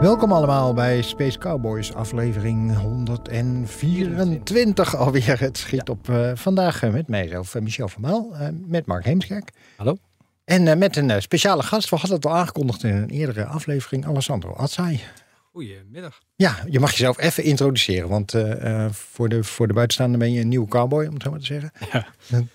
Welkom allemaal bij Space Cowboys, aflevering 124 alweer. Het schiet op eh, vandaag eh, met mijzelf, uh, Michel van Maal, eh, met Mark Heemskerk. Hallo. En eh, met een eh, speciale gast, we hadden het al aangekondigd in een eerdere aflevering, Alessandro Atzai. Goedemiddag. Ja, je mag jezelf even introduceren, want eh, eh, voor, de, voor de buitenstaande ben je een nieuwe cowboy, om het zo maar te zeggen.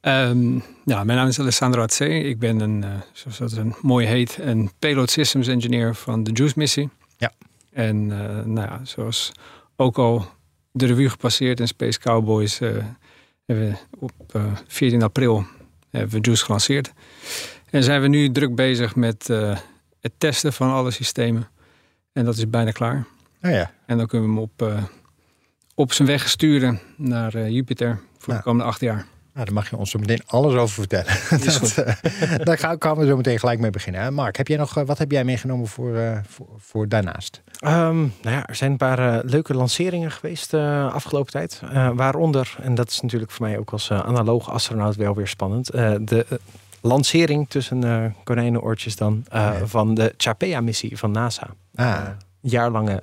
Ehm, ja, mijn naam is Alessandro Atze. Ik ben een, eh, zoals dat een mooi heet, een payload systems engineer van de JUICE missie. Ja. En nou ja, zoals ook al de revue gepasseerd in Space Cowboys, hebben we op eh, 14 april hebben we JUICE gelanceerd. En zijn we nu druk bezig met het testen van alle systemen. En dat is bijna klaar. Nou ja, En dan kunnen we hem op, eh, op zijn weg sturen naar eh, Jupiter voor Ja. de komende acht jaar. nou, daar mag je ons zo meteen alles over vertellen. Is Dat, eh, daar gaan gaan we zo meteen gelijk mee beginnen. hè. Mark, heb jij nog, wat heb jij meegenomen voor, eh, voor, voor daarnaast? Ehm, nou ja, er zijn een paar leuke lanceringen geweest de afgelopen tijd. Eh, waaronder, en dat is natuurlijk voor mij ook als uh, analoge astronaut wel weer spannend, eh, de lancering tussen uh, konijnenoortjes dan uh, van de Chapea-missie van NASA. Ah, jaarlange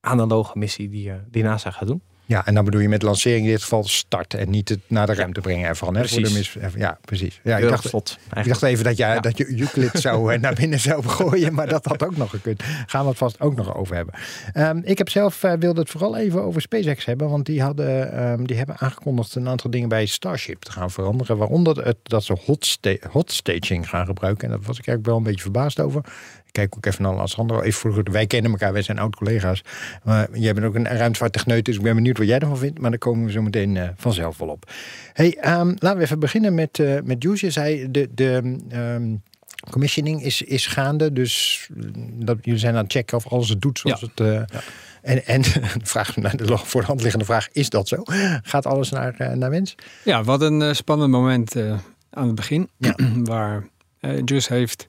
analoge missie die, uh, die NASA gaat doen. Ja, en dan bedoel je met lancering in dit geval start en niet het naar de ruimte brengen ervan. Hè? Voor de Precies. mis, ja, precies. Ja, ik dacht, vlot, ik dacht even dat, jij, Ja. dat je Euclid zou eh, naar binnen zou gooien, maar dat had ook nog gekund. Gaan we het vast ook nog over hebben. Ehm, ik heb zelf eh, wilde het vooral even over SpaceX hebben, want die, hadden, ehm, die hebben aangekondigd een aantal dingen bij Starship te gaan veranderen. Waaronder het, dat ze hot, sta- hot staging gaan gebruiken. En dat was ik eigenlijk wel een beetje verbaasd over. Ik kijk ook even naar Alessandro. Even goed, wij kennen elkaar, wij zijn oud-collega's. Maar jij bent ook een ruimtevaarttechneut, dus ik ben benieuwd wat jij ervan vindt. Maar daar komen we zo meteen eh, vanzelf wel op. Hey, ehm, laten we even beginnen met, eh met. Je zei, de, de ehm, commissioning is, is gaande. Dus mm, dat, jullie zijn aan het checken of alles het doet zoals Ja. het... eh, En, en de vraag, naar de voor de hand liggende vraag, is dat zo? Gaat alles naar, naar wens? Ja, wat een spannend moment aan het begin. Ja. waar JUICE heeft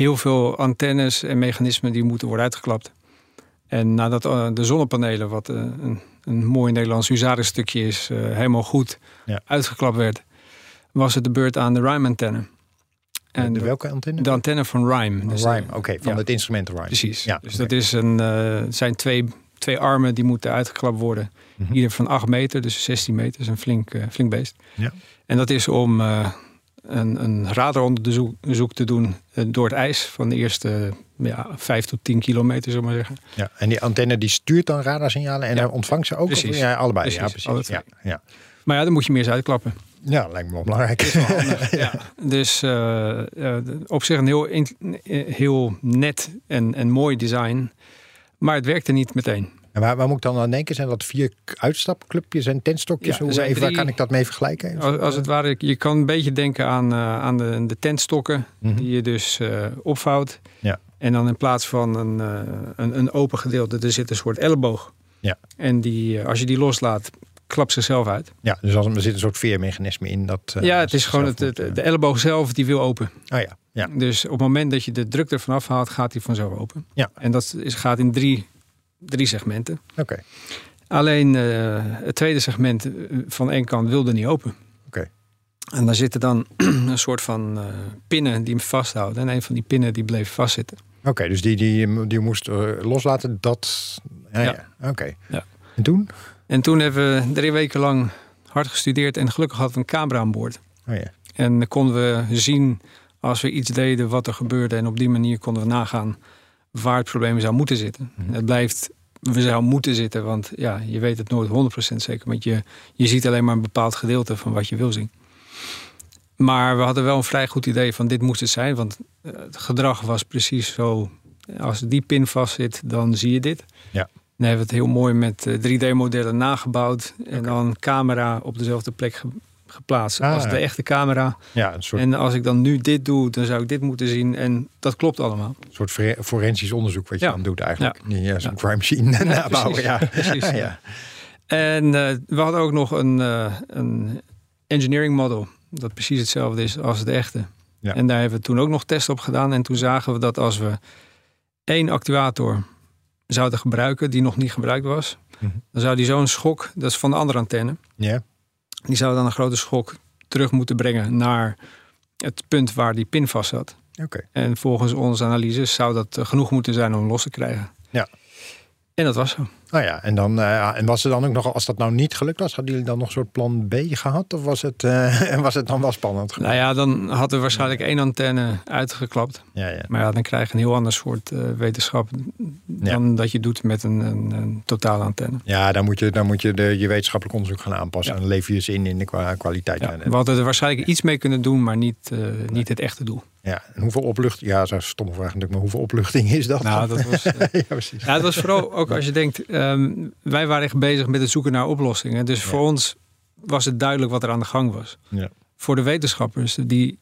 heel veel antennes en mechanismen die moeten worden uitgeklapt. En nadat eh, de zonnepanelen, wat eh, een, een mooi Nederlands huzarenstukje is, eh, helemaal goed Ja. uitgeklapt werd, was het de beurt aan de Rime-antenne. En de, welke antenne? de antenne van Rime. Dus, Rime, oké, van ja. het instrument Rime. Precies. Ja, dus dat is een, zijn twee, twee armen die moeten uitgeklapt worden. Mhm. Ieder van 8 meter, dus 16 meter. Dat is een flink, eh, flink beest. Ja. En dat is om een, een radaronderzoek te doen eh, door het ijs van de eerste ja, 5 tot 10 kilometer, zullen we maar zeggen. Ja, en die antenne die stuurt dan radarsignalen en Ja. dan ontvangt ze ook? Of- Precies. ja, allebei. Precies, Ja, precies. Ja. Maar ja, dan moet je meer eens uitklappen. ja, lijkt me wel belangrijk. ja. Dus eh, eh, op zich een heel, in- eh, heel net en, en mooi design. Maar het werkte niet meteen. En waar, waar moet ik dan aan denken? Zijn dat vier uitstapclubjes en tentstokjes? Ja, Hoe, zijn even, waar kan ik dat mee vergelijken? Als, als het ware, je kan een beetje denken aan, eh, aan de, de tentstokken Mhm. die je dus eh, opvouwt. Ja. En dan in plaats van een, eh, een, een open gedeelte, er zit een soort elleboog. Ja. En die, als je die loslaat, klapt zichzelf uit. Ja, dus als, er zit een soort veermechanisme in. Dat, ja, het is gewoon het, moet, de elleboog zelf die wil open. Oh ja, ja. Dus op het moment dat je de druk ervan afhaalt, gaat die vanzelf open. Ja. En dat is, gaat in drie, drie segmenten. Oké. Alleen eh, het tweede segment eh, van één kant wilde niet open. Oké. En daar zitten dan een soort van eh, pinnen die hem vasthouden. En een van die pinnen die bleef vastzitten. Oké, dus die, die, die moest loslaten. Dat. Ja, ja. Ja. Oké. Ja. En toen? En toen hebben we drie weken lang hard gestudeerd. En gelukkig hadden we een camera aan boord. Oh ja. En dan konden we zien als we iets deden wat er gebeurde. En op die manier konden we nagaan waar het probleem zou moeten zitten. Mhm. Het blijft, we zouden moeten zitten. Want ja, je weet het nooit 100% zeker. Want je, je ziet alleen maar een bepaald gedeelte van wat je wil zien. Maar we hadden wel een vrij goed idee van dit moest het zijn. Want eh, het gedrag was precies zo. Als die pin vastzit, dan zie je dit. Ja. Dan hebben we het heel mooi met eh, 3D-modellen nagebouwd. En dan camera op dezelfde plek geplaatst Ah, als de ja. echte camera. Ja, een soort, En als ik dan nu dit doe, dan zou ik dit moeten zien. En dat klopt allemaal. soort fore- forensisch onderzoek wat je Ja. dan doet eigenlijk. Ja. Eh, Zo'n Ja. crime scene nabouwen. precies. Ja. Precies, ja. ja. En eh, we hadden ook nog een, eh, een engineering model. dat precies hetzelfde is als de echte. Ja. En daar hebben we toen ook nog tests op gedaan. En toen zagen we dat als we één actuator zouden gebruiken die nog niet gebruikt was, Mhm. dan zou die zo'n schok, dat is van de andere antenne, Ja. Die zou dan een grote schok terug moeten brengen naar het punt waar die pin vast zat. Oké. En volgens onze analyses zou dat eh, genoeg moeten zijn om los te krijgen. Ja. En dat was zo. Nou ja, en, dan, eh, en was er dan ook nog, als dat nou niet gelukt was, hadden jullie dan nog een soort plan B gehad? Of was het, eh, was het dan wel spannend? Nou ja, dan hadden we waarschijnlijk één antenne uitgeklapt. Ja, ja. Maar ja, dan krijg je een heel ander soort eh, wetenschap dan dat je doet met een, een, een totale antenne. ja dan moet je, dan moet je de, je wetenschappelijk onderzoek gaan aanpassen. En dan lever je ze in in de kwa- kwaliteit. We hadden er waarschijnlijk iets mee kunnen doen, maar niet, niet het echte doel. Ja, en hoeveel opluchting? Ja, dat is een stomme vraag natuurlijk, maar hoeveel opluchting is dat? Nou, dat was, ja, precies. ja, het was vooral ook als je denkt, ehm, wij waren echt bezig met het zoeken naar oplossingen. Dus voor ons was het duidelijk wat er aan de gang was. Ja. Voor de wetenschappers die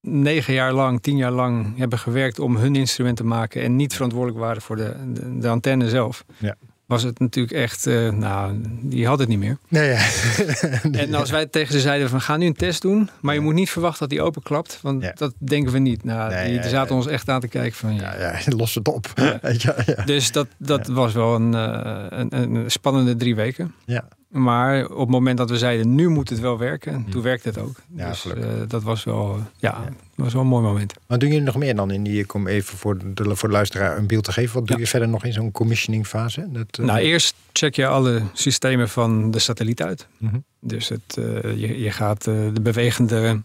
negen jaar lang, tien jaar lang hebben gewerkt om hun instrument te maken en niet verantwoordelijk waren voor de, de, de antenne zelf. Ja. Was het natuurlijk echt, eh, nou, die had het niet meer. Nee, ja. En als wij tegen ze zeiden van ga nu een test doen, maar je moet niet verwachten dat die openklapt, want Ja. dat denken we niet. Nou, Nee, die, zaten ons echt aan te kijken van ja. ja, los het op. Dus dat, dat was wel een, eh, een, een spannende drie weken. Ja. Maar op het moment dat we zeiden nu moet het wel werken, toen werkte het ook. Ja, dus eh, dat was wel, ja, was wel een mooi moment. Wat doen jullie nog meer dan in die, kom even voor de, voor de luisteraar een beeld te geven. Wat doe Ja. je verder nog in zo'n commissioning fase? Dat, eh, Nou, eerst check je alle systemen van de satelliet uit. Mhm. Dus het, eh, je, je gaat eh, de bewegende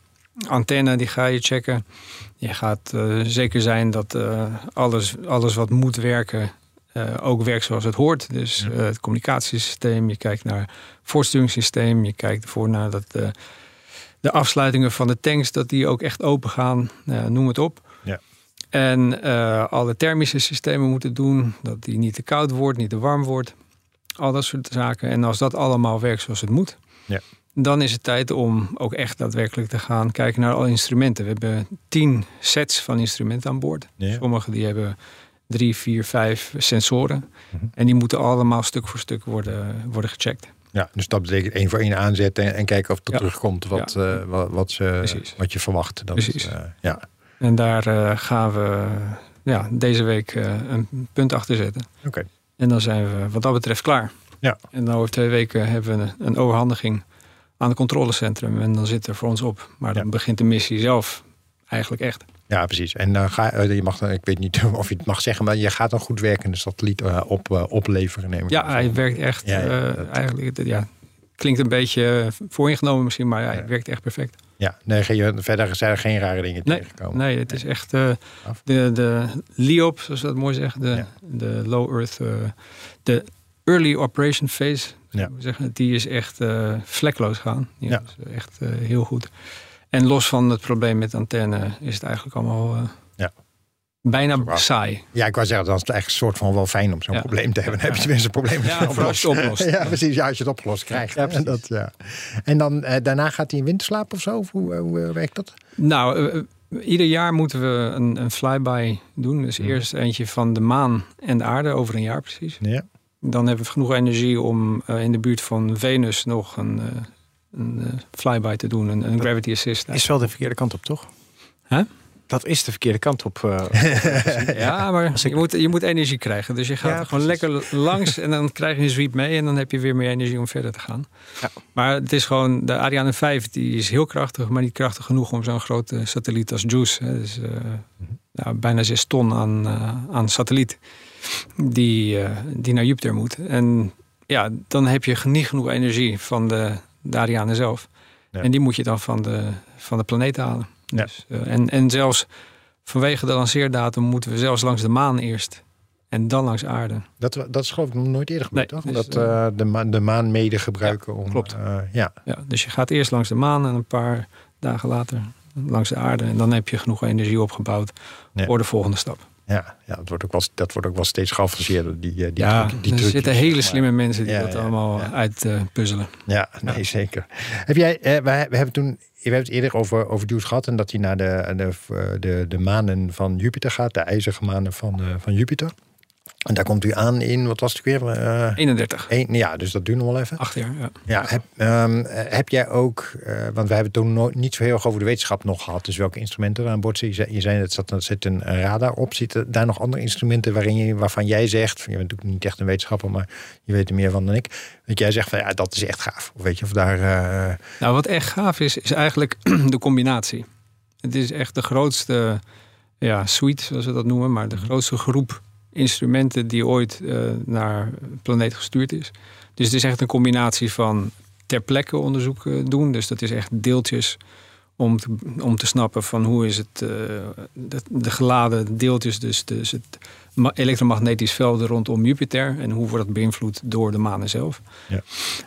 antenne, die ga je checken. Je gaat eh, zeker zijn dat eh, alles, alles wat moet werken, eh, ook werkt zoals het hoort. Dus eh, het communicatiesysteem, je kijkt naar het voortsturingssysteem, je kijkt ervoor naar dat eh, de afsluitingen van de tanks, dat die ook echt open gaan, noem het op. Ja. En eh, alle thermische systemen moeten doen, dat die niet te koud wordt, niet te warm wordt. Al dat soort zaken. En als dat allemaal werkt zoals het moet, Ja. dan is het tijd om ook echt daadwerkelijk te gaan kijken naar alle instrumenten. We hebben tien sets van instrumenten aan boord. Ja. Sommige die hebben drie, vier, vijf sensoren. Mhm. En die moeten allemaal stuk voor stuk worden, worden gecheckt. Ja, dus dat betekent één voor één aanzetten en, en kijken of het Ja. terugkomt wat, Ja. eh, wat, wat, ze, wat je verwacht. Dat Precies. eh, ja, En daar eh, gaan we ja, deze week een punt achter zetten. oké. En dan zijn we wat dat betreft klaar. Ja. En dan over twee weken hebben we een, een overhandiging aan het controlecentrum. En dan zit er voor ons op. Maar dan Ja. begint de missie zelf eigenlijk echt. Ja, precies. En dan ga eh, je mag dan, ik weet niet of je het mag zeggen, maar je gaat een goed werkende satelliet eh, op, eh, opleveren, neem ik Ja, hij werkt echt. Ja, ja, eh, dat- eigenlijk, ja, klinkt een beetje vooringenomen misschien, maar ja, werkt echt perfect. Ja, nee, geen, verder zijn er geen rare dingen Nee, tegengekomen. Nee, het is echt eh, Af. de, de LEOP, zoals we dat mooi zeggen, de, Ja. de Low Earth, eh, de Early Operation Phase, Ja. zeggen, die is echt eh, vlekloos gaan. Die Ja. is echt eh, heel goed. En los van het probleem met antenne is het eigenlijk allemaal eh, Ja. bijna saai. Ja, ik wou zeggen, dan is het eigenlijk een soort van wel fijn om zo'n Ja. probleem te hebben. Dan heb je tenminste een probleem Ja, het oplost. Ja, precies. Ja, als je het opgelost krijgt. Ja, precies. dat, ja. En dan eh, daarna gaat hij in winterslaap of zo? Of hoe, eh, hoe werkt dat? Nou, ieder jaar moeten we een, een flyby doen. Dus Mhm. eerst eentje van de maan en de aarde, over een jaar precies. Ja. Dan hebben we genoeg energie om in de buurt van Venus nog een, een eh, flyby te doen. Een, een gravity assist. Is wel de verkeerde kant op, toch? Dat is de verkeerde kant op. eh, Ja, maar je moet, je moet energie krijgen. Dus je gaat Ja, gewoon lekker langs en dan krijg je een sweep mee. En dan heb je weer meer energie om verder te gaan. Ja. Maar het is gewoon, de Ariane 5 die is heel krachtig, maar niet krachtig genoeg om zo'n grote satelliet als JUICE. Hè, dus, eh, ja, bijna 6 ton aan, aan satelliet die, die naar Jupiter moet. En ja, dan heb je niet genoeg energie van de, de Ariane zelf. Ja. En die moet je dan van de, van de planeet halen. Ja. Dus, eh, en, en zelfs vanwege de lanceerdatum moeten we zelfs langs de maan eerst. En dan langs aarde. Dat, dat is geloof ik nog nooit eerder gebeurd, Nee, toch? dus, dat eh, de, maan, de maan mede gebruiken om... klopt. eh, ja, Ja, dus je gaat eerst langs de maan en een paar dagen later langs de aarde. En dan heb je genoeg energie opgebouwd voor de volgende stap. Ja, ja dat, wordt ook wel, dat wordt ook wel steeds geavanceerder. Die, eh, die ja, die er zitten hele slimme mensen die Ja, dat ja, allemaal ja. uit eh, puzzelen. Ja, nee, zeker. Heb jij, eh, wij, we hebben toen, we hebben het eerder over, over gehad en dat hij naar de, de, de, de manen van Jupiter gaat, de ijzige manen van, eh, van Jupiter. En daar komt u aan in, wat was het weer? Eh, 31. één- ja, dus dat duurt nog wel even. Acht jaar, ja. Ja, heb, ehm, eh, heb jij ook, eh, want we hebben toen nooit, niet zo heel erg over de wetenschap nog gehad. Dus welke instrumenten er aan boord zitten? Je zei, zat, er zit een radar op. Zitten daar nog andere instrumenten waarin je, waarvan jij zegt, je bent natuurlijk niet echt een wetenschapper, maar je weet er meer van dan ik. Dat jij zegt van ja, dat is echt gaaf. Of weet je, of daar. eh, Nou, wat echt gaaf is, is eigenlijk de combinatie. Het is echt de grootste ja, suite, zoals we dat noemen, maar de grootste groep instrumenten die ooit eh, naar planeet gestuurd is. Dus het is echt een combinatie van ter plekke onderzoek eh, doen. Dus dat is echt deeltjes om te, om te snappen van hoe is het eh, de, de geladen deeltjes, dus, dus het ma- elektromagnetisch veld rondom Jupiter en hoe wordt dat beïnvloed door de maan zelf. Ja.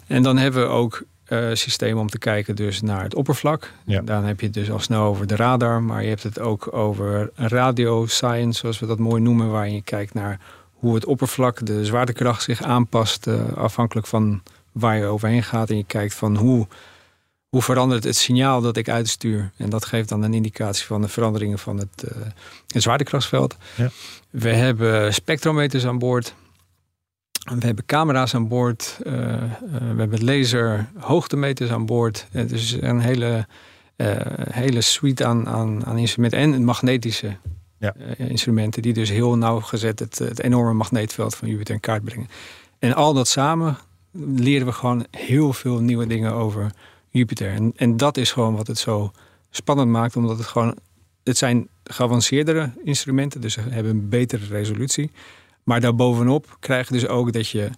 En dan hebben we ook eh, systemen om te kijken dus naar het oppervlak. Ja. Dan heb je het dus al snel over de radar, maar je hebt het ook over radio science, zoals we dat mooi noemen, waarin je kijkt naar hoe het oppervlak, de zwaartekracht zich aanpast eh, afhankelijk van waar je overheen gaat. En je kijkt van hoe, hoe verandert het signaal dat ik uitstuur. En dat geeft dan een indicatie van de veranderingen van het, eh, het zwaartekrachtsveld. Ja. We hebben spectrometers aan boord. We hebben camera's aan boord. eh, eh, we hebben laser hoogtemeters aan boord. Het is een hele, eh, hele suite aan, aan, aan instrumenten. En magnetische Ja. instrumenten. Die dus heel nauwgezet het, het enorme magneetveld van Jupiter in kaart brengen. En al dat samen leren we gewoon heel veel nieuwe dingen over Jupiter. En, en dat is gewoon wat het zo spannend maakt. Omdat het gewoon... Het zijn geavanceerdere instrumenten. Dus ze hebben een betere resolutie. Maar daarbovenop krijg je dus ook dat je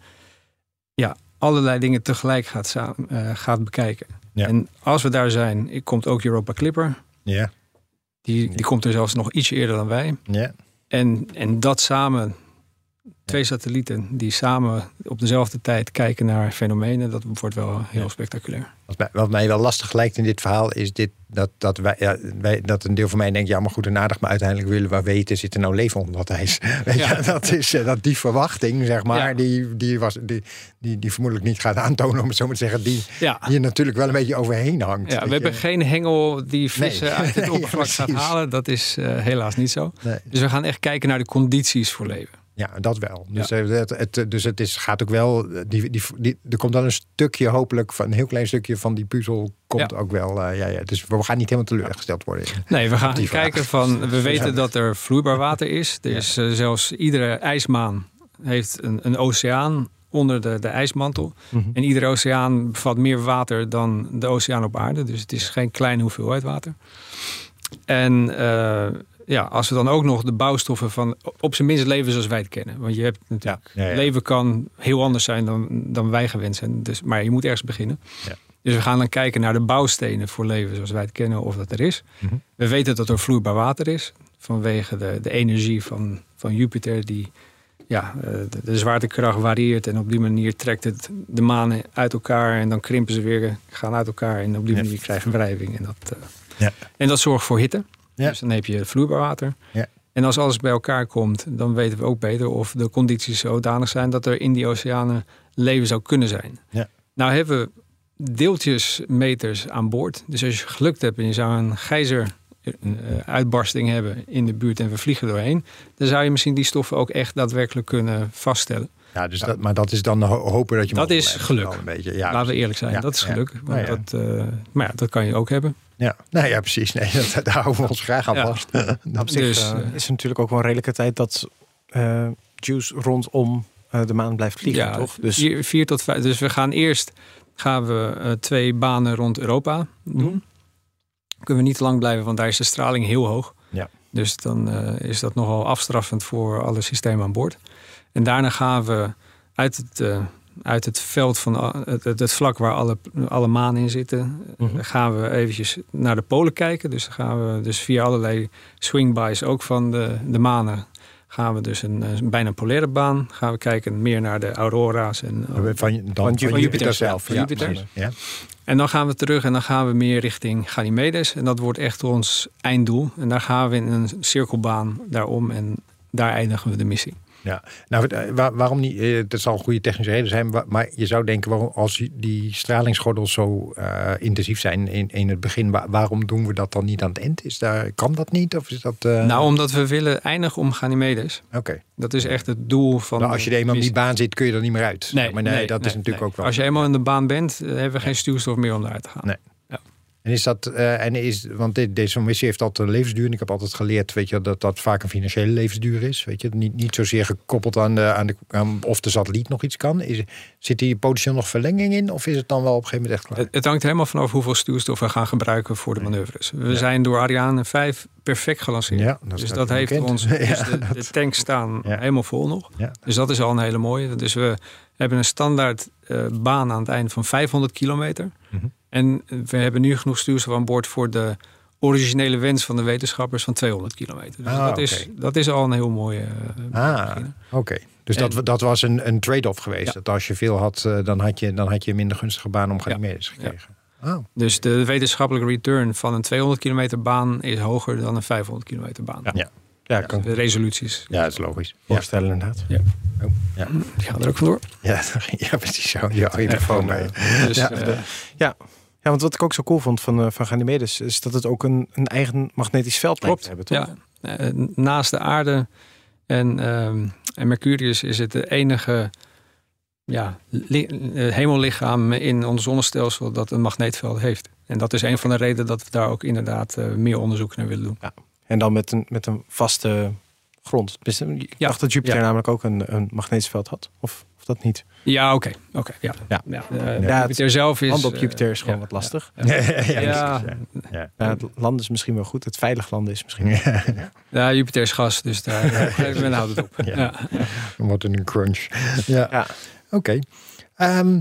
ja, allerlei dingen tegelijk gaat, samen, eh, gaat bekijken. Ja. En als we daar zijn, komt ook Europa Clipper. ja, Die, die komt er zelfs nog ietsje eerder dan wij. ja. En, en dat samen, twee satellieten die samen op dezelfde tijd kijken naar fenomenen, dat wordt wel heel spectaculair. Wat mij, wat mij wel lastig lijkt in dit verhaal is dit, dat, dat, wij, ja, wij, dat een deel van mij denkt, ja, maar goed en aardig, maar uiteindelijk willen we weten, zit er nou leven onder dat ijs? Weet Ja. je, dat is eh, dat die verwachting, zeg maar, Ja. die, die, was, die, die, die vermoedelijk niet gaat aantonen, om het zo maar te zeggen, die hier natuurlijk wel een beetje overheen hangt. ja we hebben geen hengel die vissen Nee. uit het oppervlak gaat halen. Dat is eh, helaas niet zo. Nee. Dus we gaan echt kijken naar de condities voor leven. Ja, dat wel. Dus, eh, het, het, dus het is, gaat ook wel. eh, Die, die, die, er komt dan een stukje, hopelijk, van een heel klein stukje van die puzzel. Komt Ja. ook wel. eh, ja, ja. Dus we gaan niet helemaal teleurgesteld worden. Nee, we gaan kijken van. We weten Ja. dat er vloeibaar water is. Er is zelfs iedere ijsmaan heeft een, een oceaan onder de, de ijsmantel. Mhm. En iedere oceaan bevat meer water dan de oceaan op aarde. Dus het is geen kleine hoeveelheid water. En ja, als we dan ook nog de bouwstoffen van op zijn minst leven zoals wij het kennen. Want je hebt natuurlijk, Ja, ja. leven kan heel anders zijn dan, dan wij gewend zijn. Dus, maar je moet ergens beginnen. Ja. Dus we gaan dan kijken naar de bouwstenen voor leven zoals wij het kennen, of dat er is. Mhm. We weten dat er vloeibaar water is. Vanwege de, de energie van, van Jupiter die ja, eh, de, de zwaartekracht varieert. En op die manier trekt het de manen uit elkaar. En dan krimpen ze weer, gaan uit elkaar. En op die manier krijg je wrijving. En dat, eh, Ja. en dat zorgt voor hitte. Ja. Dus dan heb je vloeibaar water. Ja. En als alles bij elkaar komt, dan weten we ook beter of de condities zodanig zijn dat er in die oceanen leven zou kunnen zijn. Ja. Nou hebben we deeltjesmeters aan boord. Dus als je gelukt hebt en je zou een gijzer eh, uitbarsting hebben in de buurt en we vliegen doorheen, dan zou je misschien die stoffen ook echt daadwerkelijk kunnen vaststellen. Ja, dus Dat, maar dat is dan ho- hopen dat je. Dat is geluk. Een beetje, ja, Laten we eerlijk zijn, Ja, dat is geluk. Want Nou ja. Dat, eh, maar ja, dat kan je ook hebben. Ja, nou ja, precies. Nee, dat, daar houden we ons graag aan Ja. vast. Op zich Dus, eh, is natuurlijk ook wel een redelijke tijd dat eh, Juice rondom eh, de maan blijft vliegen, toch? Dus vier, vier tot vijf. Dus we gaan eerst gaan we eh, twee banen rond Europa doen. Mhm. Kunnen we niet te lang blijven, want daar is de straling heel hoog. Ja. Dus dan eh, is dat nogal afstraffend voor alle systemen aan boord. En daarna gaan we uit het, eh, uit het veld van het, het, het vlak waar alle, alle manen in zitten, eh, Mhm. gaan we eventjes naar de polen kijken. Dus dan gaan we dus via allerlei swingbys ook van de, de manen gaan we dus een, eh, bijna een polaire baan. Gaan we kijken meer naar de aurora's en Van, dan, van, Jupiter Jupiter, zelf, zelf. van ja, Jupiter. precies. Ja. En dan gaan we terug en dan gaan we meer richting Ganymedes. En dat wordt echt ons einddoel. En daar gaan we in een cirkelbaan daarom en daar eindigen we de missie. Ja, nou, eh, waar- waarom niet? eh, Dat zal een goede technische reden zijn. Maar je zou denken, waarom, als die- stralingsgordels zo eh, intensief zijn in, in het begin, wa- waarom doen we dat dan niet aan het eind? Is daar, kan dat niet? Of is dat. Nou, omdat we willen eindigen om Ganymedes. Oké. Dat is echt het doel van. Nou, als je er eenmaal in die baan zit, kun je er niet meer uit. Nee, maar nee, nee, dat is natuurlijk nee. ook wel. Als je eenmaal in de baan bent, hebben we geen stuurstof meer om eruit te gaan. Nee. En is dat, eh, en is, want dit, deze missie heeft altijd een levensduur. En ik heb altijd geleerd, weet je, dat dat vaak een financiële levensduur is. Weet je, niet, niet zozeer gekoppeld aan, de, aan, de, aan of de satelliet nog iets kan. Is, zit hier potentieel nog verlenging in? Of is het dan wel op een gegeven moment echt klaar? Het, het hangt helemaal vanaf hoeveel stuurstof we gaan gebruiken voor de manoeuvres. We zijn door Ariane 5 perfect gelanceerd. Ja, dat dus dat heeft bekend. ons. Dus Ja, de, de tanks staan helemaal vol nog. Dus dat is al een hele mooie. Dus we hebben een standaard eh, baan aan het einde van 500 kilometer. Mhm. En we hebben nu genoeg stuurstof aan boord voor de originele wens van de wetenschappers van 200 kilometer. Dus Ah, dat, is, dat is al een heel mooie. eh, Ah, oké. Dus En- dat, dat was een, een trade-off geweest. Ja. Dat als je veel had, eh, dan had je, dan had je een minder gunstige baan om Ganymedes gekregen. Oh, Dus de wetenschappelijke return van een 200 kilometer baan is hoger dan een 500 kilometer baan. Ja. Ja. Ja, kan De resoluties. ja, dat is logisch. Ja, voorstellen inderdaad. oh, ja. Die gaan er ook vandoor. Ja, ja, precies zo. Ja, je gewoon bij. Dus, Ja. Ja, want wat ik ook zo cool vond van, eh, van Ganymedes... is dat het ook een, een eigen magnetisch veld lijkt te hebben, toch? ja. Eh, naast de aarde en, ehm, en Mercurius is het de enige ja, eh, hemellichaam in ons zonnestelsel dat een magneetveld heeft. En dat is een van de redenen dat we daar ook inderdaad eh, meer onderzoek naar willen doen. En dan met een, met een vaste grond. Tenminste, Ik Ja. dacht dat Jupiter Ja. namelijk ook een, een magnetisch veld had. Of, of dat niet? Ja, oké. oké, ja. Ja. Ja, eh, Ja, Jupiter zelf is... Land op eh, Jupiter is gewoon wat lastig. Ja, Ja, ja, ja, ja. Ja. Ja, het land is misschien wel goed. Het veilig landen is misschien... Ja. Ja, Jupiter is gas, dus daar op een gegeven moment houdt het op. Ja. Ja. Dan wordt het een crunch. Ja, Ja. oké. Ehm,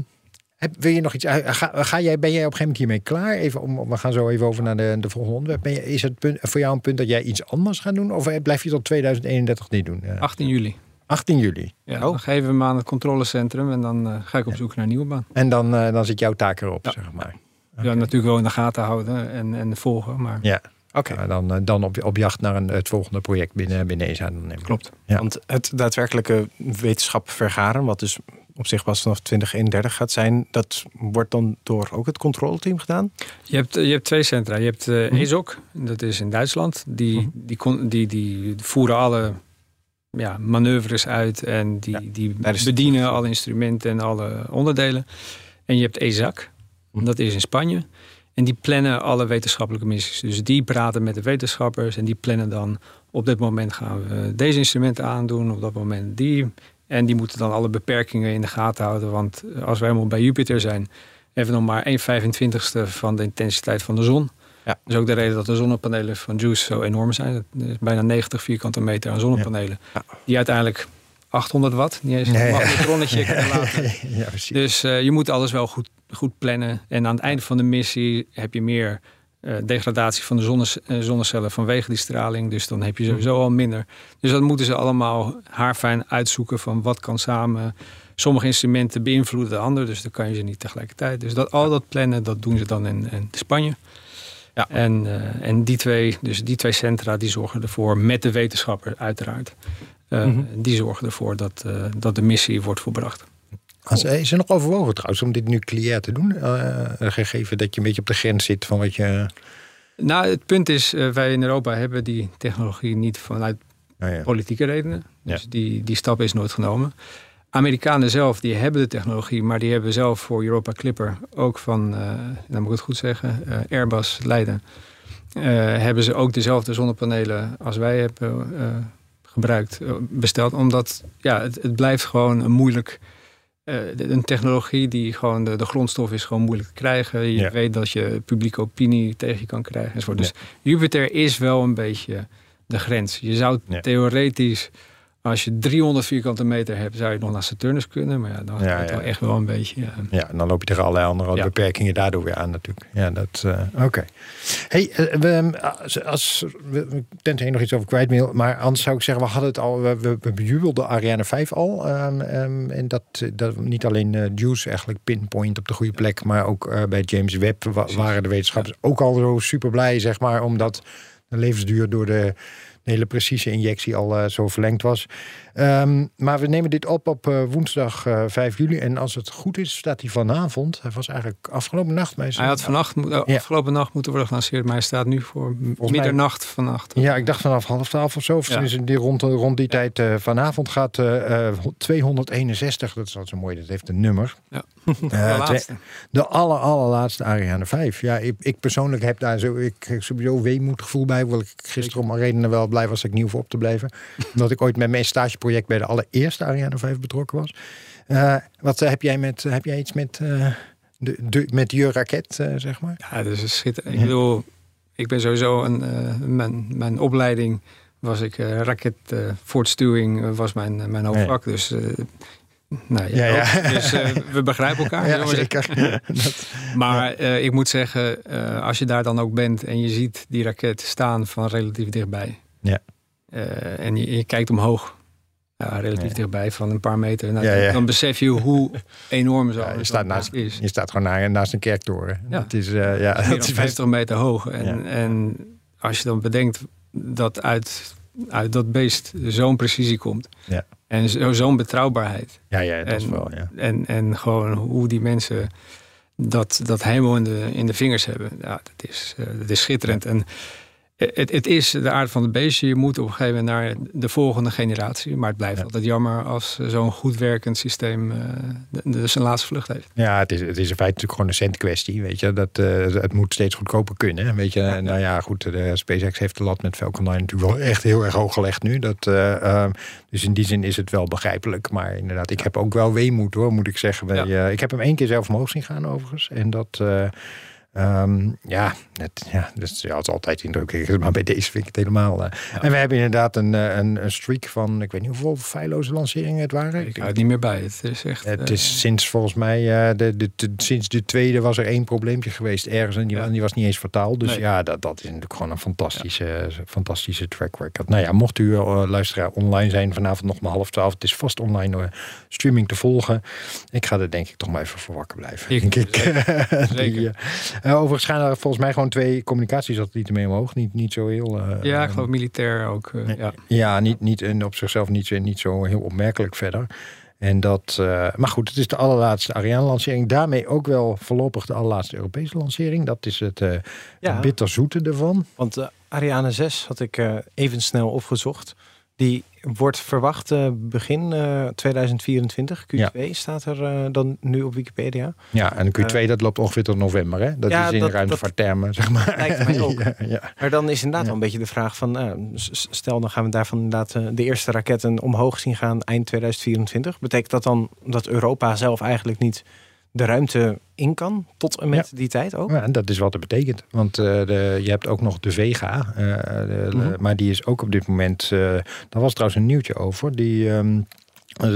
heb- wil je nog iets? Ga, ga jij, ben jij op een gegeven moment hiermee klaar? Even om, we gaan zo even over naar de, de volgende onderwerp. Ben je, is het punt, voor jou een punt dat jij iets anders gaat doen? Of blijf je tot 2031 dit doen? Ja. 18 juli. 18 juli. Ja, Oh. Dan geven we hem aan het controlecentrum en dan eh, ga ik op zoek naar een nieuwe baan. En dan, eh, dan zit jouw taak erop, Ja. zeg maar. Ja, natuurlijk wel in de gaten houden en, en volgen, maar Ja. Oké. Ja, dan, eh, dan op, op jacht naar een, het volgende project binnen, binnen ESA. Dan klopt. Ja. Want het daadwerkelijke wetenschap vergaren... wat dus op zich pas vanaf 2031 gaat zijn... dat wordt dan door ook het controleteam gedaan? Je hebt, je hebt twee centra. Je hebt eh Mhm. ESOC, dat is in Duitsland. Die, Mhm. die, kon, die, die voeren alle ja, manoeuvres uit en die, Ja, die bedienen alle instrumenten en alle onderdelen. En je hebt ESAC, Mhm. dat is in Spanje. En die plannen alle wetenschappelijke missies. Dus die praten met de wetenschappers en die plannen dan... op dit moment gaan we deze instrumenten aandoen, op dat moment die. En die moeten dan alle beperkingen in de gaten houden. Want als wij helemaal bij Jupiter zijn... hebben we nog maar 1 25ste van de intensiteit van de zon. Ja. Dat is ook de reden dat de zonnepanelen van Juice zo enorm zijn. Het is bijna 90 vierkante meter aan zonnepanelen. Ja. Die uiteindelijk 800 watt, niet eens een Nee. laten. ja, precies. Dus eh, je moet alles wel goed, goed plannen. En aan het einde van de missie heb je meer eh, degradatie van de zonnes- eh, zonnecellen vanwege die straling. Dus dan heb je sowieso al minder. Dus dat moeten ze allemaal haarfijn uitzoeken van wat kan samen. Sommige instrumenten beïnvloeden de ander, dus dan kan je ze niet tegelijkertijd. Dus dat, al dat plannen, dat doen ze dan in, in Spanje. Ja. En, eh, en die twee, dus die twee centra, die zorgen ervoor, met de wetenschapper uiteraard. eh, Mhm. Die zorgen ervoor dat, eh, dat de missie wordt volbracht. Als, is er nog overwogen trouwens om dit nucleair te doen? Eh, gegeven dat je een beetje op de grens zit van wat je... Nou, het punt is, wij in Europa hebben die technologie niet vanuit ja. politieke redenen. Dus die, die stap is nooit genomen. Amerikanen zelf, die hebben de technologie, maar die hebben zelf voor Europa Clipper, ook van, eh nou moet ik het goed zeggen, eh, Airbus Leiden, eh, hebben ze ook dezelfde zonnepanelen als wij hebben gebruikt, besteld. Omdat ja, het, het blijft gewoon een moeilijk, een technologie die gewoon, de, de grondstof is gewoon moeilijk te krijgen. Je Ja. weet dat je publieke opinie tegen je kan krijgen. enzovoort. Dus Jupiter is wel een beetje de grens. Je zou Ja. theoretisch, als je 300 vierkante meter hebt, zou je nog naar Saturnus kunnen. Maar ja, dan Ja, gaat het ja. wel echt wel een beetje. ja. Ja, en dan loop je tegen allerlei andere Ja. beperkingen daardoor weer aan natuurlijk. Ja, dat... eh, Oké. Hey, eh, we, als, als we, nog iets over kwijt wil, maar anders zou ik zeggen, we hadden het al, we, we, we bejubelden Ariane 5 al. ehm, ehm, en dat, dat niet alleen eh Juice eigenlijk pinpoint op de goede plek, maar ook eh, bij James Webb wa- waren de wetenschappers ook al zo super blij, zeg maar, omdat de levensduur door de, de hele precieze injectie al eh, zo verlengd was. Ehm, maar we nemen dit op op eh, woensdag eh, 5 juli. En als het goed is, staat hij vanavond. Hij was eigenlijk afgelopen nacht. Maar Hij had vannacht, Ja. afgelopen nacht moeten worden gelanceerd, maar hij staat nu voor mij- middernacht vannacht. Ja, ik dacht vanaf half twaalf of zo. Of Ja. die rond, rond die tijd eh, vanavond gaat eh, eh, 261. Dat is altijd zo mooi. Dat heeft een nummer. Ja. Eh, de aller, allerlaatste Ariane 5. Ja, ik, ik persoonlijk heb daar zo, ik, sowieso weemoedgevoel bij. Hoewel ik gisteren om redenen wel blij was dat ik nieuw voor op te blijven. Omdat ik ooit met mijn stageproject bij de allereerste Ariane 5 betrokken was. Eh, wat eh, heb jij met, heb jij iets met, eh, de, de, met je raket, eh, zeg maar? Ja, dus een schitterend. Ik bedoel, ik ben sowieso een, eh, mijn, mijn opleiding was ik eh raket eh, voortstuwing eh, was mijn, eh, mijn hoofdvak. Dus, eh nou, Ja, ja, ja. ook. dus eh, we begrijpen elkaar. Ja, zeker. Dat- Maar eh, ik moet zeggen, eh, als je daar dan ook bent en je ziet die raket staan van relatief dichtbij. Ja. Eh, en je, je kijkt omhoog. Ja, relatief dichtbij, van een paar meter. Nou, Ja, ja. Dan besef je hoe enorm zo Ja, je zo'n staat naast- is. je staat gewoon na- naast een kerktoren. Ja. Dat is, eh, ja, dan is best 50 meter hoog. En, en als je dan bedenkt dat uit, uit dat beest zo'n precisie komt. Ja. En zo- zo'n betrouwbaarheid. Ja, ja, dat is En- wel, ja. En, en gewoon hoe die mensen dat, dat helemaal in de, in de vingers hebben. Ja, dat is, eh, dat is schitterend. En het, het is de aard van het beestje. Je moet op een gegeven moment naar de volgende generatie. Maar het blijft Ja. altijd jammer als zo'n goed werkend systeem eh, de, de, zijn laatste vlucht heeft. Ja, het is, het is in feite natuurlijk gewoon een centkwestie. Weet je, dat, eh, het moet steeds goedkoper kunnen. Weet je, nou ja, goed, de SpaceX heeft de lat met Falcon 9 natuurlijk wel echt heel erg hoog gelegd nu. Dat, eh, ehm, dus in die zin is het wel begrijpelijk. Maar inderdaad, ik heb ook wel weemoed hoor, moet ik zeggen. Eh, ik heb hem één keer zelf omhoog zien gaan overigens. En dat. Eh, ehm, ja, het, ja, is, ja, het is altijd indrukwekkend, maar bij deze vind ik het helemaal. eh. En we hebben inderdaad een, eh, een, een streak van, ik weet niet hoeveel feilloze lanceringen het waren. Ik hou het niet meer bij. Het is echt. Het eh, is sinds volgens mij, de, de, de- sinds de tweede was er één probleempje geweest ergens. En die, Ja. en die was niet eens fataal. Dus Nee. ja, dat, dat is natuurlijk gewoon een fantastische, fantastische track record. Nou ja, mocht u luisteraar online zijn vanavond nog maar half twaalf. Het is vast online streaming te volgen. Ik ga er denk ik toch maar even voor wakker blijven. Ik- denk ik. zeker. Die, eh, overigens gaan er volgens mij gewoon twee communicatiesatellieten mee omhoog. Niet, niet zo heel... eh, ja, ik eh, geloof militair ook. eh, Nee. ja. ja, niet, niet, en op zichzelf niet, zo- niet zo heel opmerkelijk verder. En dat, eh, maar goed, het is de allerlaatste Ariane-lancering. Daarmee ook wel voorlopig de allerlaatste Europese lancering. Dat is het, eh Ja. het bitterzoete ervan. Want eh, Ariane 6 had ik eh, even snel opgezocht. Die wordt verwacht eh, begin eh, 2024. Q2 staat er eh, dan nu op Wikipedia. Ja, en de Q2 dat loopt ongeveer tot november. Hè? Dat Ja, is in dat- ruimtevaarttermen, zeg maar. lijkt mij ook. ja. Maar dan is inderdaad wel een beetje de vraag van... eh, stel, dan gaan we daarvan inderdaad eh, de eerste raketten omhoog zien gaan eind 2024. Betekent dat dan dat Europa zelf eigenlijk niet de ruimte in kan tot en met die tijd ook? Ja, en dat is wat het betekent. Want eh, de, je hebt ook nog de Vega. eh, de- Mhm. Maar die is ook op dit moment... eh daar was trouwens een nieuwtje over. Die... ehm, eh,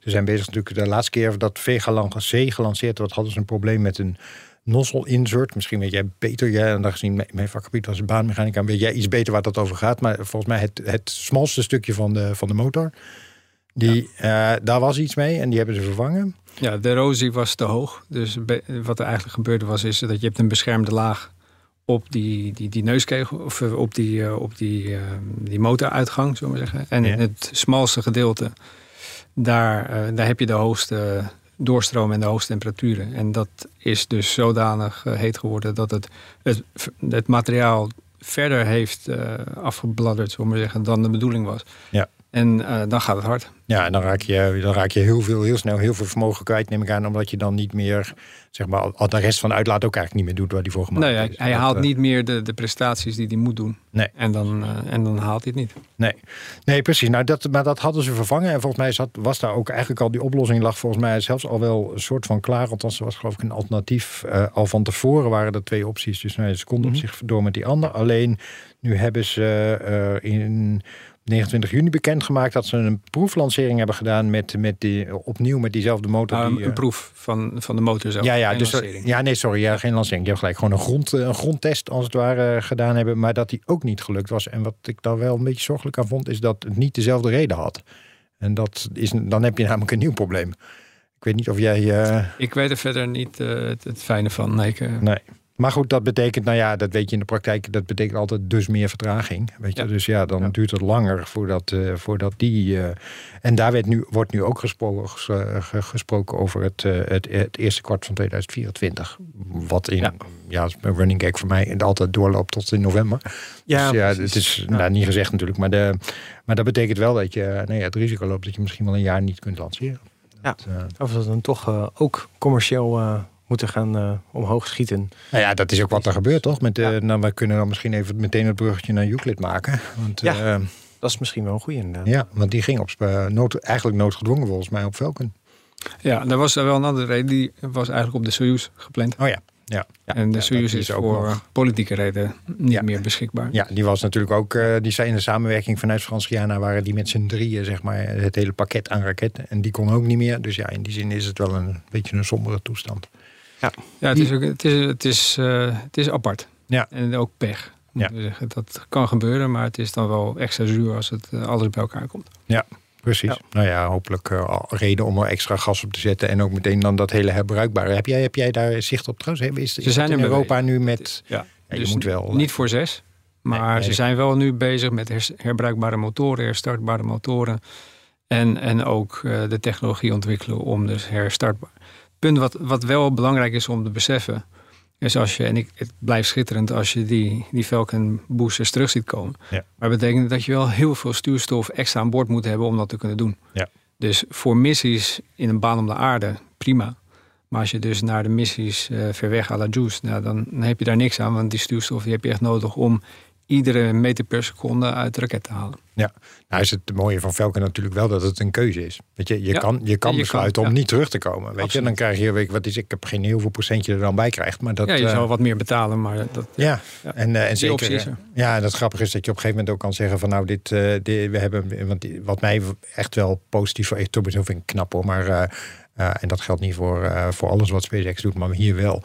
ze zijn bezig natuurlijk de laatste keer dat Vega lang C gelanceerd werd, hadden ze een probleem met een nozzle insert. Misschien weet jij beter, jij, en gezien mijn- mijn vakgebied was baanmechanica, weet jij iets beter waar dat over gaat. Maar volgens mij het, het smalste stukje van de, van de motor. Die, eh, daar was iets mee en die hebben ze vervangen. Ja, de erosie was te hoog. Dus wat er eigenlijk gebeurde was is dat je hebt een beschermde laag op die, die, die neuskegel of eh, op die, eh, op die, die motoruitgang, zullen we zeggen. En Ja. in het smalste gedeelte, daar, daar heb je de hoogste doorstroom en de hoogste temperaturen. En dat is dus zodanig heet geworden dat het, het, het materiaal verder heeft afgebladderd, zullen we zeggen, dan de bedoeling was. Ja. En eh, dan gaat het hard. Ja, en dan raak je, dan raak je heel, veel, heel snel heel veel vermogen kwijt, neem ik aan. Omdat je dan niet meer, zeg maar, al de rest van de uitlaat ook eigenlijk niet meer doet waar die voor gemaakt Nee, hij, is. hij Dat, haalt eh, niet meer de, de prestaties die hij moet doen. Nee. En dan, eh, en dan haalt hij het niet. Nee, nee precies. Nou, dat, maar dat hadden ze vervangen. En volgens mij zat, was daar ook eigenlijk al die oplossing lag volgens mij zelfs al wel een soort van klaar. Althans, er was geloof ik een alternatief. al van tevoren waren er twee opties. Dus nou, ze konden Mhm. op zich door met die ander. Alleen nu hebben ze in 29 juni bekendgemaakt dat ze een proeflancering hebben gedaan met, met die, opnieuw met diezelfde motor. Nou, die, een, eh, proef van, van de motor zelf. ja, ja, geen dus, lancering. ja, nee, sorry, ja, geen lancering. Je hebt gelijk gewoon een, grond, een grondtest als het ware eh, gedaan hebben, maar dat die ook niet gelukt was. En wat ik daar wel een beetje zorgelijk aan vond, is dat het niet dezelfde reden had. En dat is, dan heb je namelijk een nieuw probleem. Ik weet niet of jij. eh, Ik weet er verder niet eh, het, het fijne van. Nee, ik, eh, nee. Maar goed, dat betekent, nou ja, dat weet je in de praktijk, dat betekent altijd dus meer vertraging. Weet je, Ja. dus ja, dan Ja. duurt het langer voordat, eh, voordat die. eh, en daar werd nu, wordt nu ook gesproken, ges- eh, ge- gesproken over het, het, het eerste kwart van 2024. Wat in, ja, Ja. is een running gag voor mij, en altijd doorloopt tot in november. Ja, dus ja, precies. het is nou, niet gezegd natuurlijk, maar, de, maar dat betekent wel dat je nou ja, het risico loopt dat je misschien wel een jaar niet kunt lanceren. Ja. Dat, Of dat dan toch ook commercieel moeten gaan eh, omhoog schieten. Nou ja, dat is ook wat er gebeurt, toch? Met, de, Ja. nou, we kunnen dan misschien even meteen het bruggetje naar Euclid maken. Want, Ja. eh, Dat is misschien wel een goede inderdaad. ja, want die ging op, nood, eigenlijk noodgedwongen volgens mij op Velken. Ja, daar was er wel een andere reden. Die was eigenlijk op de Soyuz gepland. Oh ja, ja. ja en de ja, Soyuz is, ook voor nog- politieke redenen niet Ja. meer beschikbaar. Ja, die was natuurlijk ook, eh, die zijn in de samenwerking vanuit Frans Guyana waren die met z'n drieën, zeg maar, het hele pakket aan raketten. En die kon ook niet meer. Dus ja, in die zin is het wel een beetje een sombere toestand. Ja, het is, ook, het is, het is, eh, het is apart. Ja. En ook pech. Ja. zeggen. Dat kan gebeuren, maar het is dan wel extra zuur als het eh, alles bij elkaar komt. Precies. Ja. Nou ja, hopelijk eh, reden om er extra gas op te zetten. En ook meteen dan dat hele herbruikbare. Heb jij, heb jij daar zicht op trouwens? Is, is Ze zijn in Europa nu met... ja, Ja, je dus moet wel, Niet voor zes. Maar Nee, ze zijn wel nu bezig met herbruikbare motoren, herstartbare motoren. En, en ook eh, de technologie ontwikkelen om dus herstartbaar. Punt wat, wat wel belangrijk is om te beseffen. Is als je, en ik, het blijft schitterend als je die, die Falcon boosters terug ziet komen. Ja. Maar dat betekent dat je wel heel veel stuurstof extra aan boord moet hebben om dat te kunnen doen. Ja. Dus voor missies in een baan om de aarde, prima. Maar als je dus naar de missies eh, ver weg à la Juice, nou, dan, dan heb je daar niks aan. Want die stuurstof die heb je echt nodig om iedere meter per seconde uit de raket te halen. Nou is het mooie van Velken natuurlijk wel dat het een keuze is. Weet je, je Ja, kan, je kan je besluiten kan, om ja. niet terug te komen. Weet je, dan krijg je, weet je, wat is, ik heb geen heel veel procentje er dan bij krijgt. Maar dat, ja, je eh, zal wat meer betalen, maar dat, ja, Ja. en, eh, en zeker. optie is eh. Ja, dat grappige is dat je op een gegeven moment ook kan zeggen van nou dit, eh, dit we hebben, want wat mij echt wel positief voor, ik vind ik knap hoor, maar eh, eh, en dat geldt niet voor, eh, voor alles wat SpaceX doet, maar hier wel.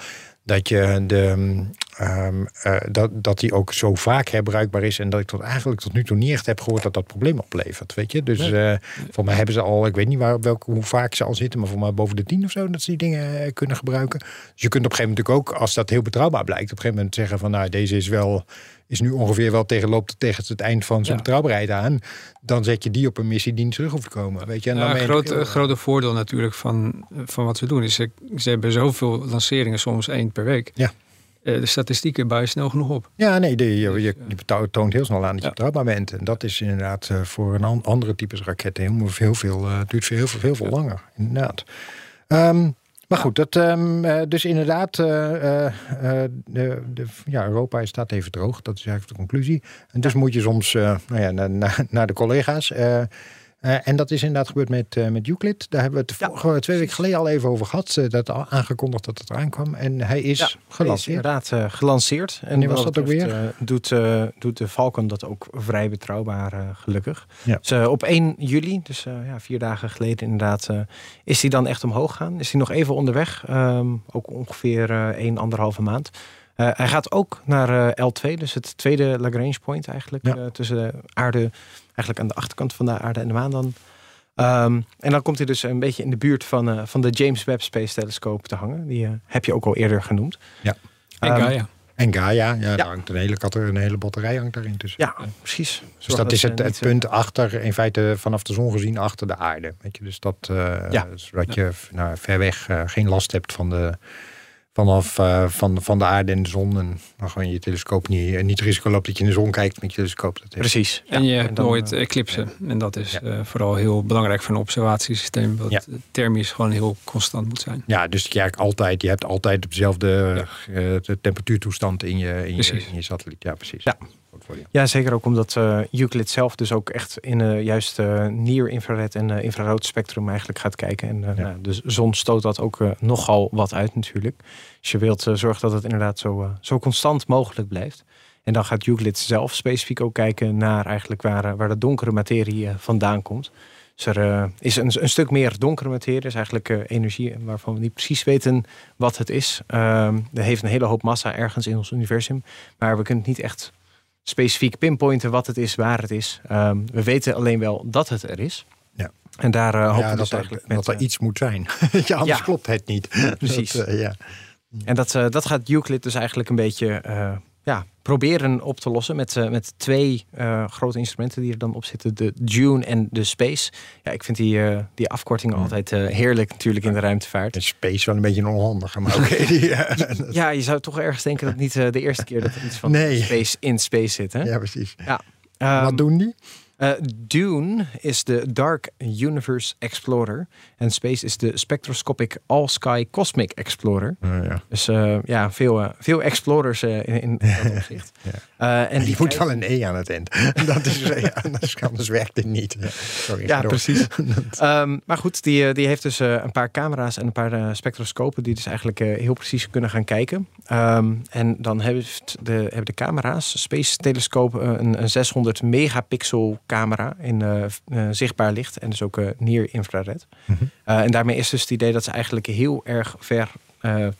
Dat je de mm, ehm, eh, dat, dat die ook zo vaak herbruikbaar is en dat ik tot eigenlijk tot nu toe niet echt heb gehoord dat dat probleem oplevert. Weet je, dus eh, voor mij hebben ze al, ik weet niet waar, welke, hoe vaak ze al zitten, maar voor mij boven de tien of zo dat ze die dingen eh, kunnen gebruiken. Dus je kunt op een gegeven moment ook, als dat heel betrouwbaar blijkt, op een gegeven moment zeggen van nou deze is wel is nu ongeveer wel tegen loopt tegen het eind van zijn Ja. betrouwbaarheid aan. Dan zet je die op een missie die niet terug hoeft te komen. Weet je, en dan groot, natuurlijk grote voordeel natuurlijk van, van wat ze doen is ze, ze hebben zoveel lanceringen, soms één per week. Ja. Eh, de statistieken je snel genoeg op. Ja, nee, die, je, je, je betou- toont heel snel aan dat je Ja. betrouwbaar bent. En dat is inderdaad eh, voor een an- andere types raketten heel, heel veel, eh, duurt veel, heel veel, heel veel langer. Inderdaad. Ehm, maar goed, dat, ehm, eh, dus inderdaad, eh, eh, de, de, ja, Europa staat even droog. Dat is eigenlijk de conclusie. En dus moet je soms nou ja, naar de collega's. Eh, en dat is inderdaad gebeurd met, eh, met Euclid. Daar hebben we het vorige, twee weken geleden al even over gehad. eh, dat al aangekondigd dat het eraan kwam. En hij is Ja, Hij is gelanceerd. inderdaad gelanceerd. En Wanneer was dat ook weer? doet, doet de Falcon dat ook vrij betrouwbaar, gelukkig. Ja. Dus, op 1 juli, dus ja, vier dagen geleden inderdaad, is hij dan echt omhoog gaan. Is hij nog even onderweg. ehm, ook ongeveer 1, anderhalve maand. Hij gaat ook naar eh, L2, dus het tweede Lagrange point eigenlijk. Ja. tussen de aarde, eigenlijk aan de achterkant van de aarde en de maan dan. Ehm, en dan komt hij dus een beetje in de buurt van, eh, van de James Webb Space Telescope te hangen. Die eh, heb je ook al eerder genoemd. Ja. En Ehm, Gaia. En Gaia, ja, daar hangt een hele, een hele batterij hangt daarin tussen. Ja, precies. Dus dat is het, het niet, eh, punt achter, in feite vanaf de zon gezien, achter de aarde. Weet je, dus dat, eh, Ja. zodat je nou, ver weg geen last hebt van de, vanaf eh, van, van de aarde en de zon. En dan gewoon je telescoop niet, en niet het risico loopt dat je in de zon kijkt met je telescoop. Dat Precies. En je hebt dan, nooit eh, eclipsen. En dat is Ja. eh, vooral heel belangrijk voor een observatiesysteem. Dat Ja. thermisch gewoon heel constant moet zijn. Ja, dus je, eigenlijk altijd, je hebt altijd dezelfde eh, de temperatuurtoestand in je, in, je, Precies. in je satelliet. Ja, precies. Ja. Voor je. Ja, zeker ook omdat eh Euclid zelf dus ook echt in uh, juist uh, near-infrared en uh, infrarood spectrum eigenlijk gaat kijken. En Ja. nou, de zon stoot dat ook nogal wat uit natuurlijk. Dus je wilt zorgen dat het inderdaad zo, zo constant mogelijk blijft. En dan gaat Euclid zelf specifiek ook kijken naar eigenlijk waar, waar de donkere materie vandaan komt. Dus er uh, is een, een, stuk meer donkere materie, dus eigenlijk uh, energie waarvan we niet precies weten wat het is. Uh, er heeft een hele hoop massa ergens in ons universum, maar we kunnen het niet echt specifiek pinpointen wat het is, waar het is. Um, we weten alleen wel dat het er is. Ja. En daar uh, hopen ja, we dat, dus er, eigenlijk dat met, er iets moet zijn. ja, anders ja. klopt het niet. Precies. Dat, uh, ja. En dat, eh, dat gaat Euclid dus eigenlijk een beetje eh, ja, proberen op te lossen met, eh, met twee eh, grote instrumenten die er dan op zitten. De Dune en de Space. Ja, ik vind die, eh, die afkortingen altijd heerlijk natuurlijk in de ruimtevaart. En Space wel een beetje een onhandige, maar oké. dat- Ja, je zou toch ergens denken dat niet de eerste keer dat er iets van Nee. Space in Space zit. Hè? ja, precies. Ehm, Wat doen die? Eh, Dune is de Dark Universe Explorer. En Space is de Spectroscopic All Sky Cosmic Explorer. ja. Dus eh, ja, veel, eh, veel explorers in, in dat opzicht. Ja. En Die die moet wel een E aan het eind. dat is, ja, anders, anders werkt het niet. Sorry, Ja, precies. Ehm, maar goed, die, die heeft dus een paar camera's en een paar spectroscopen die dus eigenlijk heel precies kunnen gaan kijken. Ehm, en dan heeft de, hebben de camera's, Space Telescoop, eh, een, een 600 megapixel camera in eh, eh, zichtbaar licht en dus ook eh near infrared. Mhm. En daarmee is dus het idee dat ze eigenlijk heel erg ver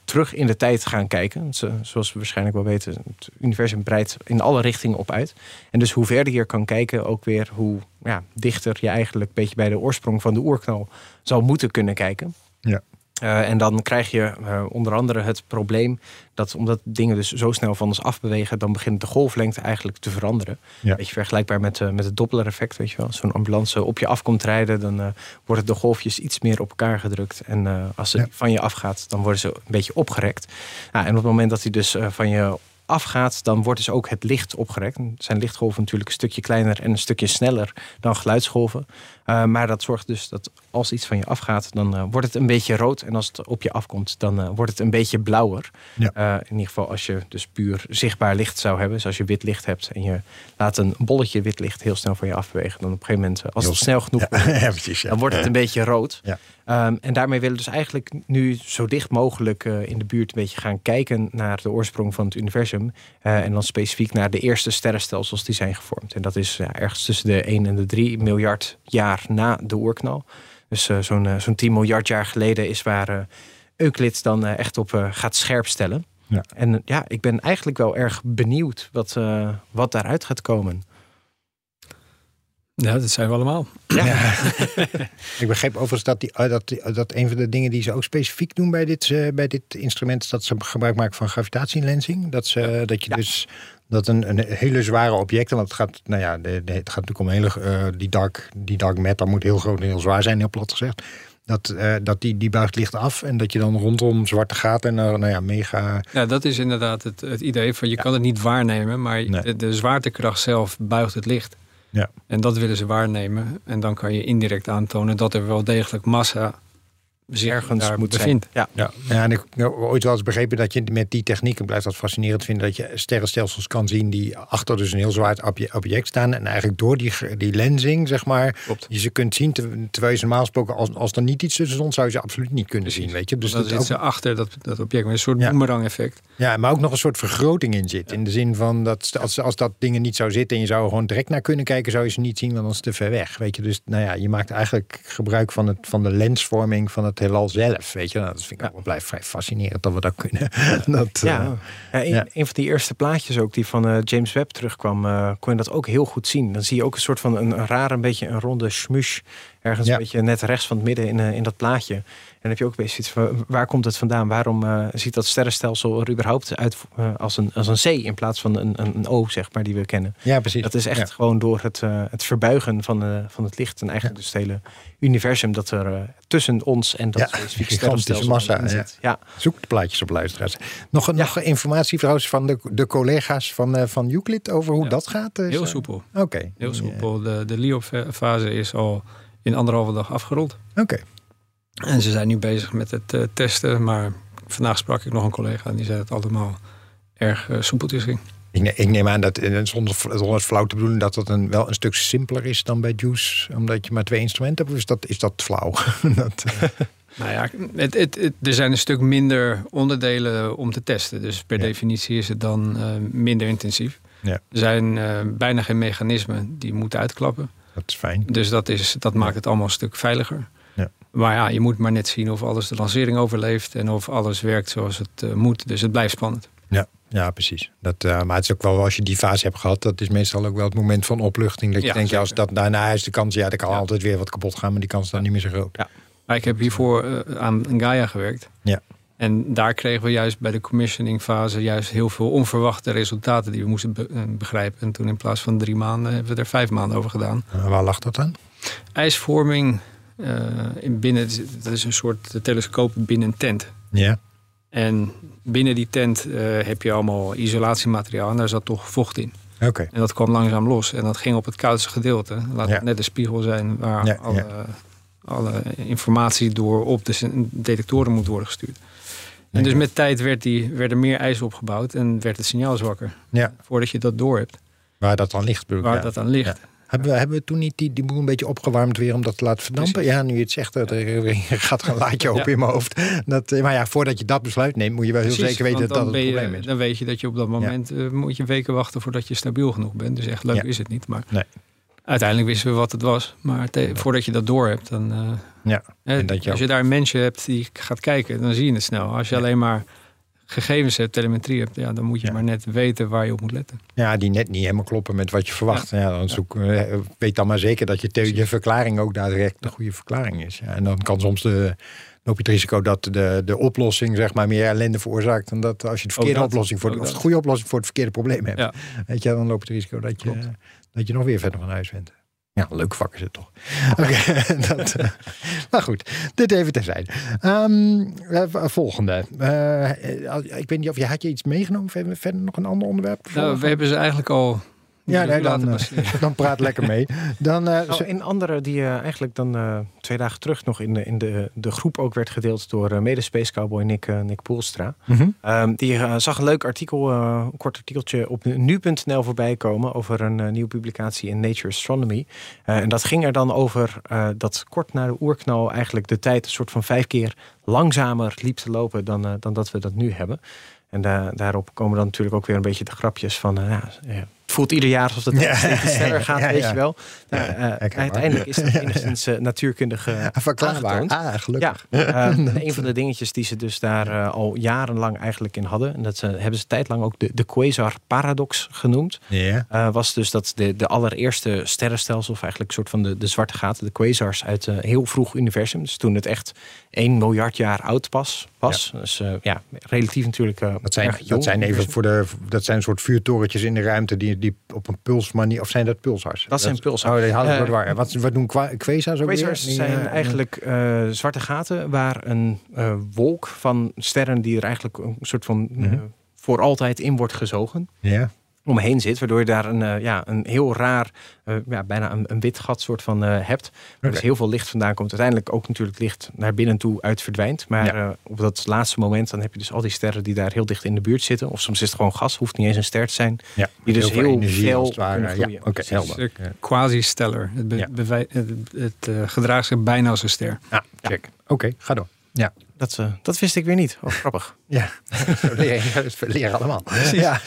terug in de tijd gaan kijken. Want ze- zoals we waarschijnlijk wel weten, het universum breidt in alle richtingen op uit. En dus hoe verder je kan kijken, ook weer hoe ja, dichter je eigenlijk een beetje bij de oorsprong van de oerknal zou moeten kunnen kijken. Ja. Eh, en dan krijg je eh, onder andere het probleem dat omdat dingen dus zo snel van ons afbewegen, dan begint de golflengte eigenlijk te veranderen. Ja. Beetje vergelijkbaar met, eh, met het Doppler-effect, weet je wel. Als zo'n ambulance op je af komt rijden, dan worden de golfjes iets meer op elkaar gedrukt. En als ze Ja. van je afgaat, dan worden ze een beetje opgerekt. Nou, en op het moment dat hij dus van je afgaat, dan wordt dus ook het licht opgerekt. Zijn lichtgolven natuurlijk een stukje kleiner en een stukje sneller dan geluidsgolven. Uh, maar dat zorgt dus dat als iets van je afgaat, dan uh, wordt het een beetje rood. En als het op je afkomt, dan uh, wordt het een beetje blauwer. Ja. In ieder geval als je dus puur zichtbaar licht zou hebben. Dus als je wit licht hebt en je laat een bolletje wit licht heel snel van je afbewegen. Dan op een gegeven moment, als het snel genoeg Ja, wordt, ja, precies. Ja. dan wordt het een beetje rood. Um, en daarmee willen we dus eigenlijk nu zo dicht mogelijk in de buurt een beetje gaan kijken naar de oorsprong van het universum. En dan specifiek naar de eerste sterrenstelsels die zijn gevormd. En dat is ergens tussen de 1 en de 3 miljard jaar na de oerknal. Dus uh, zo'n zo'n 10 miljard jaar geleden is waar Euclid dan echt op gaat scherpstellen. Ja. En ja, ik ben eigenlijk wel erg benieuwd wat, wat daaruit gaat komen. Ja, dat zijn we allemaal. Ja. Ja. ik begreep overigens dat, die, uh, dat, die, dat een van de dingen die ze ook specifiek doen bij dit, uh, bij dit instrument is dat ze gebruik maken van gravitatielensing. Dat, ze, ja. dat je ja. dus dat een, een hele zware objecten, want het gaat, nou ja, de, de, het gaat natuurlijk om hele, uh, die, dark, die dark matter moet heel groot en heel zwaar zijn, heel plat gezegd. Dat, uh, dat die, die buigt licht af en dat je dan rondom zwarte gaten en uh, nou ja, mega. Ja, dat is inderdaad het, het idee van je ja. kan het niet waarnemen, maar Nee. de, de zwaartekracht zelf buigt het licht. Ja. En dat willen ze waarnemen. En dan kan je indirect aantonen dat er wel degelijk massa zich ergens moet bevindt. Zijn. Ja. ja, en ik heb ooit wel eens begrepen dat je met die techniek, en blijft dat fascinerend vinden, dat je sterrenstelsels kan zien die achter dus een heel zwaar object staan. En eigenlijk door die, die lensing, zeg maar, Klopt. je ze kunt zien, terwijl je ze normaal gesproken, als, als er niet iets tussen stond, zou je ze absoluut niet kunnen Precies. zien. Weet je? Dus dat zit ook, ze achter dat, dat object. Maar een soort Ja. boomerang effect. ja, maar ook nog een soort vergroting in zit. In de zin van dat als, als dat dingen niet zou zitten en je zou er gewoon direct naar kunnen kijken, zou je ze niet zien, want dan is het te ver weg. Weet je, dus nou ja, je maakt eigenlijk gebruik van, het, van de lensvorming van het heelal zelf. Weet je, nou, dat vind ik wel blijft vrij fascinerend dat we dat kunnen. dat, Ja, eh, ja, een, ja. een van die eerste plaatjes ook die van eh, James Webb terugkwam, eh, kon je dat ook heel goed zien. Dan zie je ook een soort van een, een rare, een beetje een ronde smush. Ergens Ja. een beetje net rechts van het midden in, in dat plaatje. En dan heb je ook een beetje iets van, waar komt het vandaan? Waarom eh, ziet dat sterrenstelsel er überhaupt uit eh, als, een, als een C in plaats van een, een, een O, zeg maar, die we kennen? ja, precies. Dat is echt Ja. gewoon door het, eh, het verbuigen van, eh, van het licht. En eigenlijk dus het hele universum dat er eh, tussen ons en dat Ja, specifieke gigantische sterrenstelsel massa, zit. Ja. Zoek de plaatjes op luisteraars. Nog, nog informatie trouwens van de, de collega's van, eh, van Euclid over hoe Ja. dat gaat? Heel soepel. Oké. Heel soepel. De, de LEO-fase is al in anderhalve dag afgerond. Oké. En ze zijn nu bezig met het eh, testen. Maar vandaag sprak ik nog een collega en die zei dat het allemaal erg uh, soepeltjes ging. Ik, ne ik, neem aan dat, en zonder, zonder het flauw te bedoelen, dat dat een, wel een stuk simpeler is dan bij Juice. Omdat je maar twee instrumenten hebt. Of is dat, is dat flauw? dat. Nou ja, het, het, het, er zijn een stuk minder onderdelen om te testen. Dus per Ja. definitie is het dan uh, minder intensief. Ja. Er zijn uh, bijna geen mechanismen die moeten uitklappen. Dat is fijn. Dus dat, is, dat maakt het allemaal een stuk veiliger. Ja. Maar ja, je moet maar net zien of alles de lancering overleeft en of alles werkt zoals het uh, moet. Dus het blijft spannend. Ja, ja precies. Dat, uh, maar het is ook wel als je die fase hebt gehad, dat is meestal ook wel het moment van opluchting. Dat je Ja, denkt, ja, als dat daarna is de kans, ja, er kan Ja. altijd weer wat kapot gaan, maar die kans is dan niet meer zo groot. Maar ik heb hiervoor uh, aan Gaia gewerkt. Ja. En daar kregen we juist bij de commissioning fase juist heel veel onverwachte resultaten die we moesten be- eh, begrijpen. En toen in plaats van drie maanden hebben we er vijf maanden over gedaan. En waar lag dat dan? IJsvorming eh, in binnen, dat is een soort telescoop binnen een tent. Ja. En binnen die tent eh, heb je allemaal isolatiemateriaal en daar zat toch vocht in. Oké. En dat kwam langzaam los. En dat ging op het koudste gedeelte. Laat Ja. het net de spiegel zijn waar Ja, alle, ja. alle informatie door op de detectoren moet worden gestuurd. En dus met tijd werd, die, werd er meer ijs opgebouwd en werd het signaal zwakker. Ja. Voordat je dat door hebt, Waar dat dan ligt. bedoel waar dat aan ligt. Hebben, we, hebben we toen niet die, die boel een beetje opgewarmd weer om dat te laten verdampen? Precies. Ja, nu je het zegt, er gaat een laadje open Ja. in mijn hoofd. Dat, eh, maar ja, voordat je dat besluit neemt, moet je wel heel Precies, zeker weten dat dat het je- probleem is. Dan weet je dat je op dat moment eh, moet je weken wachten voordat je stabiel genoeg bent. Dus echt leuk Ja. is het niet. Maar Nee. uiteindelijk wisten we wat het was. Maar te- voordat je dat door hebt, dan. eh, Ja. En dat je als je daar een mensje hebt die gaat kijken, dan zie je het snel. Als je alleen maar gegevens hebt, telemetrie hebt, ja, dan moet je Ja. maar net weten waar je op moet letten. Ja, die net niet helemaal kloppen met wat je verwacht. Ja. dan zoek, eh, weet dan maar zeker dat je, je verklaring ook daadwerkelijk de goede verklaring is. Ja, en dan kan soms de, loop je het risico dat de, de oplossing zeg maar, meer ellende veroorzaakt. Dan dat als je de verkeerde dat. oplossing voor de, of de goede oplossing voor het verkeerde probleem hebt. Weet je, dan loop je het risico dat je, Klopt. dat je nog weer verder van huis bent. Ja, leuk vak is het toch. Oké, dat, eh, maar goed, dit even terzijde. Eh, volgende. Ik weet niet of je had je iets meegenomen. Verder nog een ander onderwerp? Nou, we hebben ze eigenlijk al Ja, nee, laten dan, eh, dan praat lekker mee. Dan, eh, Nou, zo- een andere die eh, eigenlijk dan eh, twee dagen terug nog in de, in de, de groep ook werd gedeeld door uh, mede Space Cowboy Nick, eh, Nick Poelstra. Mhm. Ehm, die eh, zag een leuk artikel, eh, een kort artikeltje op nu.nl voorbij komen over een eh, nieuwe publicatie in Nature Astronomy. Eh, en dat ging er dan over eh, dat kort na de oerknal eigenlijk de tijd een soort van vijf keer langzamer liep te lopen dan, eh, dan dat we dat nu hebben. En da- daarop komen dan natuurlijk ook weer een beetje de grapjes van, eh, ja, ja, het voelt ieder jaar alsof het Ja. steeds sneller gaat, Ja, weet je wel. Nou, herkenbaar. uiteindelijk is dat enigszins uh, natuurkundig uh, Verklaarbaar. Ah, gelukkig. Ja, uh, een van de dingetjes die ze dus daar uh, al jarenlang eigenlijk in hadden, en dat ze, hebben ze tijdlang ook de, de quasar-paradox genoemd, Ja. uh, was dus dat de, de allereerste sterrenstelsel, of eigenlijk een soort van de, de zwarte gaten, de quasars uit uh, heel vroeg universum, dus toen het echt 1 miljard jaar oud pas, was. Ja. Dus uh, ja, relatief natuurlijk. Uh, dat zijn, dat zijn even voor de. Dat zijn een soort vuurtorentjes in de ruimte die, die op een pulsmanier. Of zijn dat pulsars? Dat, zijn pulsars. Oh, die we uh, wat, wat doen quasars ook Quasars weer? zijn uh, eigenlijk uh, zwarte gaten waar een wolk van sterren die er eigenlijk een soort van -hmm. voor altijd in wordt gezogen. Ja omheen zit, waardoor je daar een, uh, ja, een heel raar, uh, ja, bijna een, een, wit gat soort van uh, hebt. Waar okay. dus heel veel licht vandaan komt. Uiteindelijk ook natuurlijk licht naar binnen toe uit verdwijnt. Maar ja. op dat laatste moment dan heb je dus al die sterren die daar heel dicht in de buurt zitten. Of soms is het gewoon gas, hoeft niet eens een ster te zijn. Ja, die dus heel, heel veel kunnen groeien. Ja, Oké, helder. Quasi-stellar. Het, be ja. het, het uh, gedraagt zich bijna als een ster. Ja, check. Oké, okay, ga door. Ja. Dat, uh, dat wist ik weer niet. Oh, grappig. Ja, leren, leren allemaal. Ja.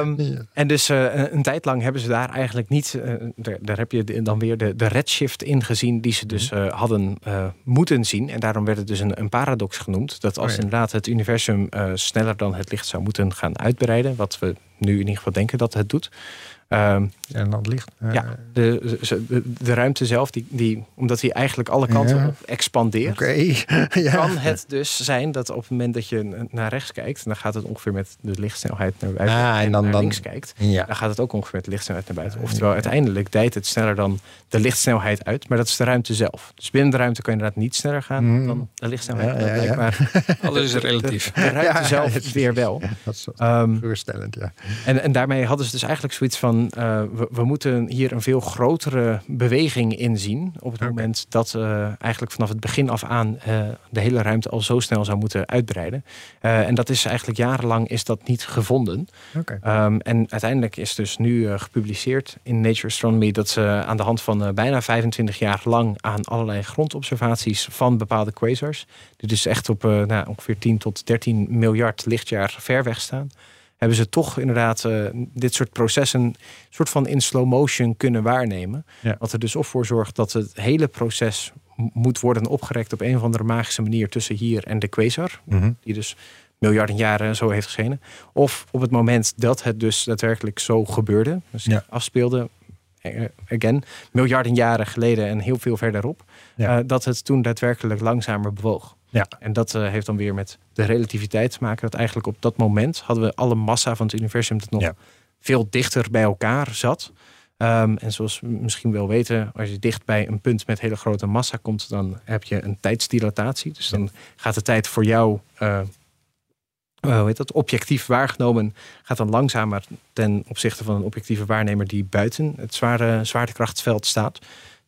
Um, ja. En dus uh, een, een, tijd lang hebben ze daar eigenlijk niet... Uh, daar, daar, heb je dan weer de, de redshift in gezien... die ze dus uh, hadden moeten zien. En daarom werd het dus een, een paradox genoemd. Dat als oh, ja. inderdaad het universum sneller dan het licht zou moeten gaan uitbreiden... wat we nu in ieder geval denken dat het doet... Um, en dan licht. Uh, ja, de, de, de, ruimte zelf, die, die, omdat die eigenlijk alle kanten ja. op expandeert, okay. ja. kan het dus zijn dat op het moment dat je naar rechts kijkt, dan gaat het ongeveer met de lichtsnelheid naar buiten. Ah, en dan, naar dan links kijkt, ja. dan gaat het ook ongeveer met de lichtsnelheid naar buiten. Oftewel, uiteindelijk dijt het sneller dan de lichtsnelheid uit, maar dat is de ruimte zelf. Dus binnen de ruimte kan je inderdaad niet sneller gaan mm. dan de lichtsnelheid. Ja, ja, maar alles is relatief. De, de ruimte zelf weer wel. Dat is um, geruststellend, ja. En, en daarmee hadden ze dus eigenlijk zoiets van uh, we, we, moeten hier een veel grotere beweging in zien. Op het okay. moment dat uh, eigenlijk vanaf het begin af aan uh, de hele ruimte al zo snel zou moeten uitbreiden. Uh, en dat is eigenlijk jarenlang is dat niet gevonden. Okay. Um, en uiteindelijk is dus nu gepubliceerd in Nature Astronomy dat ze aan de hand van bijna 25 jaar lang aan allerlei grondobservaties van bepaalde quasars, die dus echt op nou, ongeveer 10 tot 13 miljard lichtjaar ver weg staan hebben ze toch inderdaad uh, dit soort processen soort van in slow motion kunnen waarnemen. Ja. Wat er dus op voor zorgt dat het hele proces moet worden opgerekt op een of andere magische manier tussen hier en de quasar. Mm -hmm. Die dus miljarden jaren zo heeft geschenen. Of op het moment dat het dus daadwerkelijk zo gebeurde, dus ja. afspeelde, uh, again, miljarden jaren geleden en heel veel verderop, ja. uh, dat het toen daadwerkelijk langzamer bewoog. Ja. En dat eh, heeft dan weer met de relativiteit te maken. Dat eigenlijk op dat moment hadden we alle massa van het universum dat nog Ja. veel dichter bij elkaar zat. Ehm, en zoals we misschien wel weten, als je dicht bij een punt met hele grote massa komt, dan heb je een tijdsdilatatie. Dus dan gaat de tijd voor jou, eh, eh, hoe heet dat, objectief waargenomen, gaat dan langzamer ten opzichte van een objectieve waarnemer die buiten het zware zwaartekrachtsveld staat.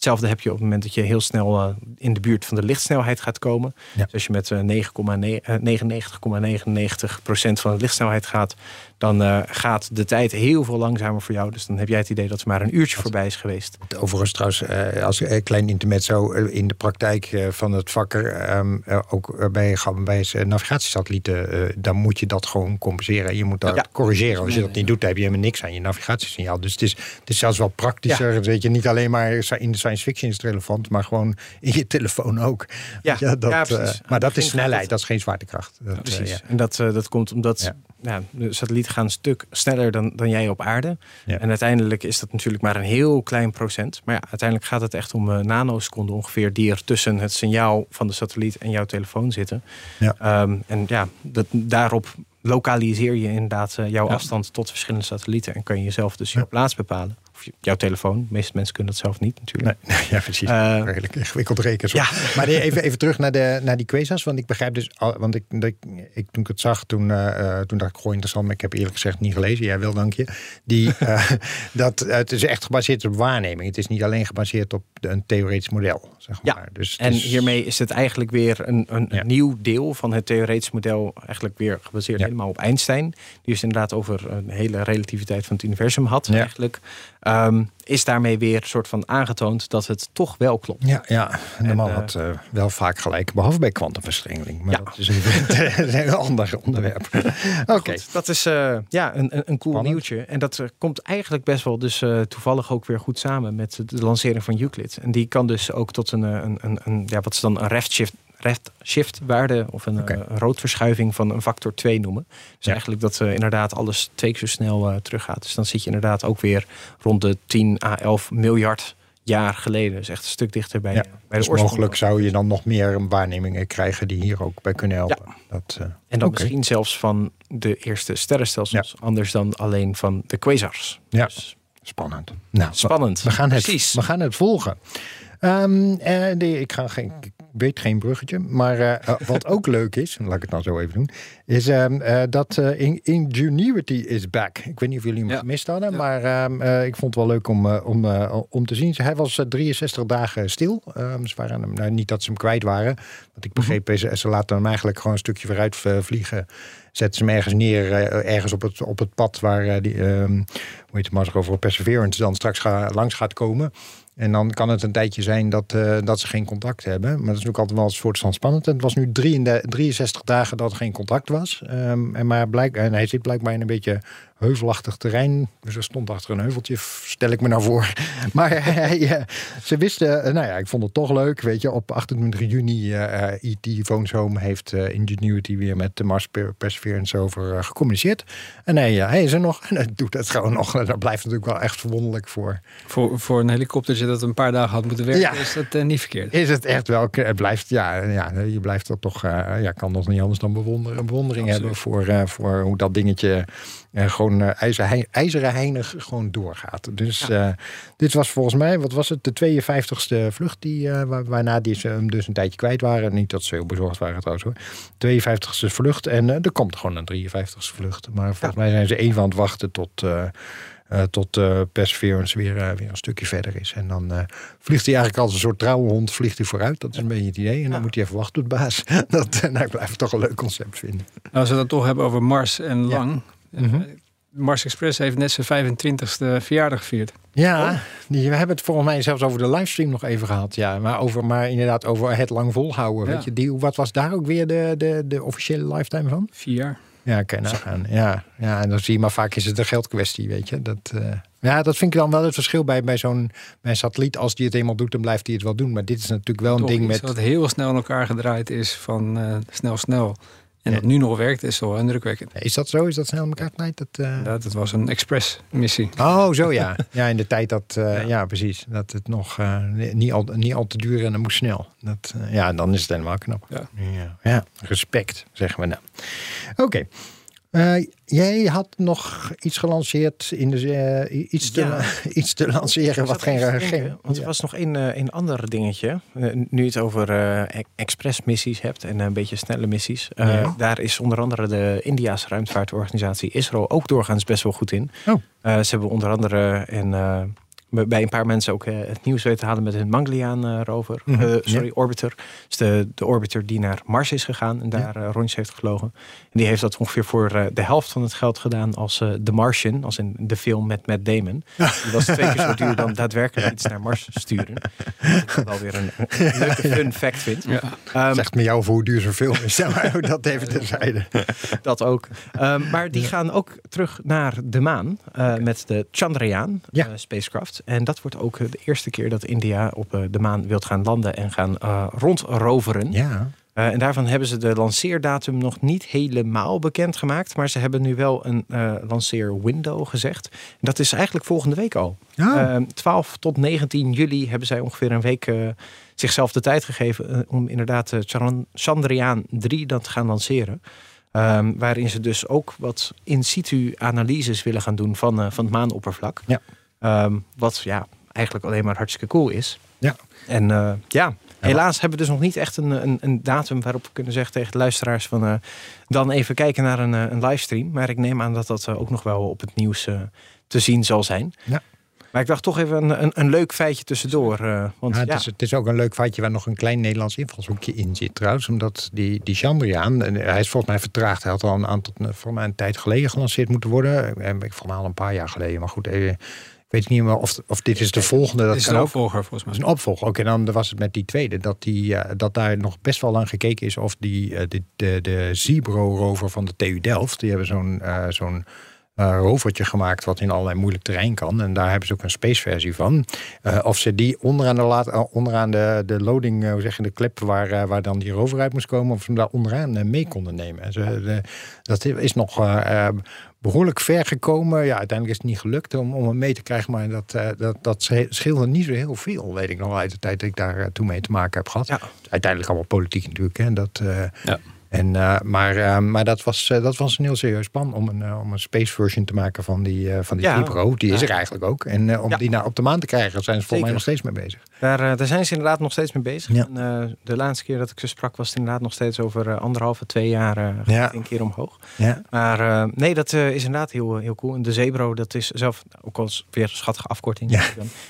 Hetzelfde heb je op het moment dat je heel snel eh, in de buurt van de lichtsnelheid gaat komen. Ja. Dus als je met eh, 9,9 eh, 99,99% van de lichtsnelheid gaat, dan eh, gaat de tijd heel veel langzamer voor jou. Dus dan heb jij het idee dat er maar een uurtje voorbij is geweest. Overigens trouwens, eh, als een klein intermezzo eh, in de praktijk eh, van het vakker, ehm, eh, ook eh, bij, bij eh, navigatiesatellieten, eh, dan moet je dat gewoon compenseren. Je moet dat Ja. corrigeren. Als je dat niet doet, dan heb je helemaal niks aan je navigatiesignaal. Dus het is, het is zelfs wel praktischer. Weet je, niet alleen maar in de science fiction is het relevant, maar gewoon in je telefoon ook. Ja, dat, ja, eh, precies. Maar dat is snelheid, dat is geen zwaartekracht. Dat, eh, Precies. ja. En dat, eh, dat komt omdat Ja. ja. de satellieten gaan een stuk sneller dan, dan jij op aarde. Ja. En uiteindelijk is dat natuurlijk maar een heel klein procent. Maar ja, uiteindelijk gaat het echt om nanoseconden ongeveer... die er tussen het signaal van de satelliet en jouw telefoon zitten. Ja. Ehm, en ja, dat, daarop lokaliseer je inderdaad jouw Ja. afstand tot verschillende satellieten. En kan je jezelf dus Ja. jouw plaats bepalen. Of je- jouw telefoon. De meeste mensen kunnen dat zelf niet natuurlijk. Nee, ja, precies. Eh, Redelijk ingewikkeld rekenen. ja. Maar even, even terug naar, de, naar die quasars. Want ik begrijp dus, al- want ik, ik, ik, toen ik het zag, toen, eh, toen dacht ik gewoon interessant. Maar ik heb eerlijk gezegd niet gelezen. Jij wel, dank je. Die, dat, het is echt gebaseerd op waarneming. Het is niet alleen gebaseerd op een theoretisch model. Zeg Ja, maar. Dus het En is- hiermee is het eigenlijk weer een, een, Ja. een nieuw deel van het theoretisch model, eigenlijk weer gebaseerd Ja. helemaal op Einstein. Die dus inderdaad over een hele relativiteit van het universum had, Ja. eigenlijk. Ehm, is daarmee weer een soort van aangetoond dat het toch wel klopt. Ja, ja. En de En, man eh, had eh, wel vaak gelijk. Behalve bij kwantumverstrengeling. Maar Ja. dat is een heel ander onderwerp. Oké. Dat is eh, ja, een, een, een cool Spannend. nieuwtje. En dat komt eigenlijk best wel dus toevallig ook weer goed samen met de lancering van Euclid. En die kan dus ook tot een, een, een, een ja, wat ze dan een redshift, redshift waarde of een, eh, roodverschuiving van een factor 2 noemen. Dus Ja. eigenlijk dat eh, inderdaad alles twee keer zo snel eh, teruggaat. Dus dan zit je inderdaad ook weer rond de 10 à 11 miljard jaar geleden. Dus echt een stuk dichter bij, Ja, bij de Dus oorsprong. mogelijk zou je dan nog meer waarnemingen krijgen die hier ook bij kunnen helpen. Dat, eh, En dan misschien zelfs van de eerste sterrenstelsels. Anders dan alleen van de quasars. Ja. Dus Spannend. Nou, spannend. We gaan het, Precies. we gaan het volgen. Ehm, eh, de, ik, ga geen, ik weet geen bruggetje, maar eh, eh, wat ook leuk is, laat ik het nou zo even doen, is ehm, eh, dat In- Ingenuity is back. Ik weet niet of jullie hem Ja. gemist hadden, Ja. maar ehm, eh, ik vond het wel leuk om, om, om te zien. Hij was eh, 63 dagen stil. Ze waren hem, nou, niet dat ze hem kwijt waren. Wat ik begreep eh, ze laten hem eigenlijk gewoon een stukje vooruit vliegen. Zetten ze hem ergens neer, ergens op het, op het pad waar die, ehm, hoe heet het maar over Perseverance dan straks ga, langs gaat komen. En dan kan het een tijdje zijn dat, eh, dat ze geen contact hebben. Maar dat is natuurlijk altijd wel een soort van spannend. En het was nu 33 63 dagen dat er geen contact was. Ehm, en, maar blijk, en hij zit blijkbaar in een beetje heuvelachtig terrein. Dus er stond achter een heuveltje, stel ik me nou voor. Maar hij, eh, ze wisten, eh, nou ja, ik vond het toch leuk. Weet je, op 28 juni, eh eh, E.T. Phones Home heeft eh, Ingenuity weer met de Mars Per- Perseverance over gecommuniceerd. En hij, hij is er nog en hij doet het gewoon nog. En dat blijft natuurlijk wel echt verwonderlijk voor. Voor, voor een helikoptertje dat een paar dagen had moeten werken, Ja. is dat niet verkeerd. Is het echt wel, het blijft, ja, ja je blijft er toch, ja, kan nog niet anders dan bewonderen, bewondering Absoluut. hebben voor, voor hoe dat dingetje eh, gewoon eh, ijzer, ijzeren heinig gewoon doorgaat. Dus eh, dit was volgens mij, wat was het, de 52ste vlucht die, eh, waar- waarna die ze hem dus een tijdje kwijt waren. Niet dat ze heel bezorgd waren trouwens hoor. 52ste vlucht en eh, er komt gewoon een 53ste vlucht. Maar volgens mij zijn ze even aan het wachten tot... eh, eh, tot eh, Perseverance weer, weer een stukje verder is. En dan eh, vliegt hij eigenlijk als een soort trouwe hond vliegt hij vooruit. Dat is een beetje het idee. En dan moet hij even wachten op de baas. Dat, nou, ik blijf het toch een leuk concept vinden. Als we het toch hebben over Mars en Ja. Eh, Mhm. Mars Express heeft net zijn 25ste verjaardag gevierd. Ja, die, we hebben het volgens mij zelfs over de livestream nog even gehad. Ja, maar, over, maar inderdaad over het lang volhouden. Ja. Weet je, die, wat was daar ook weer de, de, de officiële lifetime van? Vier jaar. Ja, kan je nagaan. Ja, ja, en dan zie je maar vaak is het een geldkwestie, weet je. Dat, eh, ja, dat vind ik dan wel het verschil bij, bij zo'n bij een satelliet. Als die het eenmaal doet, dan blijft hij het wel doen. Maar dit is natuurlijk wel een ding iets met... wat heel snel in elkaar gedraaid is van eh, snel, snel En dat nu nog werkt is wel indrukwekkend. Is dat zo? Is dat snel in elkaar knijpt? Dat, eh, Dat, was een express missie. Oh, zo ja. Ja, in de tijd dat, eh, ja. Ja. precies. Dat het nog eh, niet, al, niet al te duur en dat moest snel. Dat, ja, dan is het helemaal knap. Ja. Ja, ja, respect, zeggen we nou. Oké. Eh, jij had nog iets gelanceerd in de eh, iets, te, Ja. iets te lanceren wat geen te geen. denken, Want er was nog één, eh, één ander dingetje. Eh, nu je het over eh, e- expressmissies hebt en een beetje snelle missies. Eh, Ja. Daar is onder andere de India's ruimtevaartorganisatie ISRO ook doorgaans best wel goed in. Oh. Eh, ze hebben onder andere en, eh, bij een paar mensen ook eh, het nieuws weten te halen met hun Mangalyaan-rover. Mhm, sorry, Orbiter. Dus de, de orbiter die naar Mars is gegaan en daar eh, rondjes heeft gevlogen. En die heeft dat ongeveer voor eh, de helft van het geld gedaan als eh The Martian. Als in de film met Matt Damon. Die was twee keer zo duur dan daadwerkelijk iets naar Mars sturen. Wat ik wel weer een, een leuke fun fact vind. Ja. Ehm, Zegt me jou voor hoe duur zo'n film is. Maar dat even terzijde. dat ook. Ehm, maar die gaan ook terug naar de maan eh, met de Chandrayaan eh, En dat wordt ook eh, de eerste keer dat India op eh, de maan wilt gaan landen en gaan eh, rondroveren. Ja. En daarvan hebben ze de lanceerdatum nog niet helemaal bekendgemaakt. Maar ze hebben nu wel een lanceerwindow gezegd. En dat is eigenlijk volgende week al. Ja. Ehm, 12 tot 19 juli hebben zij ongeveer een week zichzelf de tijd gegeven om inderdaad Chandrayaan 3 dan te gaan lanceren. Ehm, waarin ze dus ook wat in situ analyses willen gaan doen van, van het maanoppervlak. Ja. Ehm, wat ja, eigenlijk alleen maar hartstikke cool is. Ja. En eh, ja, helaas hebben we dus nog niet echt een, een, een datum waarop we kunnen zeggen tegen de luisteraars van eh, dan even kijken naar een, eh, een livestream. Maar ik neem aan dat dat ook nog wel op het nieuws te zien zal zijn. Ja. Maar ik dacht toch even een, een, een leuk feitje tussendoor. eh, want Ja, ja, het, is, het is ook een leuk feitje waar nog een klein Nederlands invalshoekje in zit trouwens. Omdat die, die Chandrayaan, en hij is volgens mij vertraagd. Hij had al een aantal, voor mij een tijd geleden gelanceerd moeten worden. En ik mij al een paar jaar geleden. Maar goed, even, ik weet niet meer of, of dit is de volgende. Dat is een opvolger volgens mij. is een opvolger. Oké, dan was het met die tweede. Dat, die, eh, dat daar nog best wel lang gekeken is of die, eh, de, de, de Zebro-rover van de TU Delft. Die hebben zo'n eh, zo'n eh, rovertje gemaakt wat in allerlei moeilijk terrein kan. En daar hebben ze ook een spaceversie van. Eh, of ze die onderaan de, laat, eh, onderaan de, de loading, hoe zeg je, de klep waar, waar dan die rover uit moest komen, of ze hem daar onderaan mee konden nemen. En ze, dat is nog eh, eh, behoorlijk ver gekomen. Ja, uiteindelijk is het niet gelukt om, om hem mee te krijgen. Maar dat, eh, dat, dat sche- scheelde niet zo heel veel, weet ik nog uit de tijd dat ik daar eh, toen mee te maken heb gehad. Ja. Uiteindelijk allemaal politiek natuurlijk. Hè, dat, Ja. En, eh, maar eh, maar dat, was, eh, dat was een heel serieus plan om een, om een space version te maken van die, van die Ja. Die is er eigenlijk ook. En om die naar op de maan te krijgen, zijn ze volgens mij nog steeds mee bezig. Daar, eh, daar zijn ze inderdaad nog steeds mee bezig. Ja. En, eh, de laatste keer dat ik ze sprak was het inderdaad nog steeds over eh, anderhalve, twee jaar Ja. een keer omhoog. Ja. Maar nee, dat is inderdaad heel, heel cool. En de Zebro, dat is zelf ook al weer een schattige afkorting. Ja.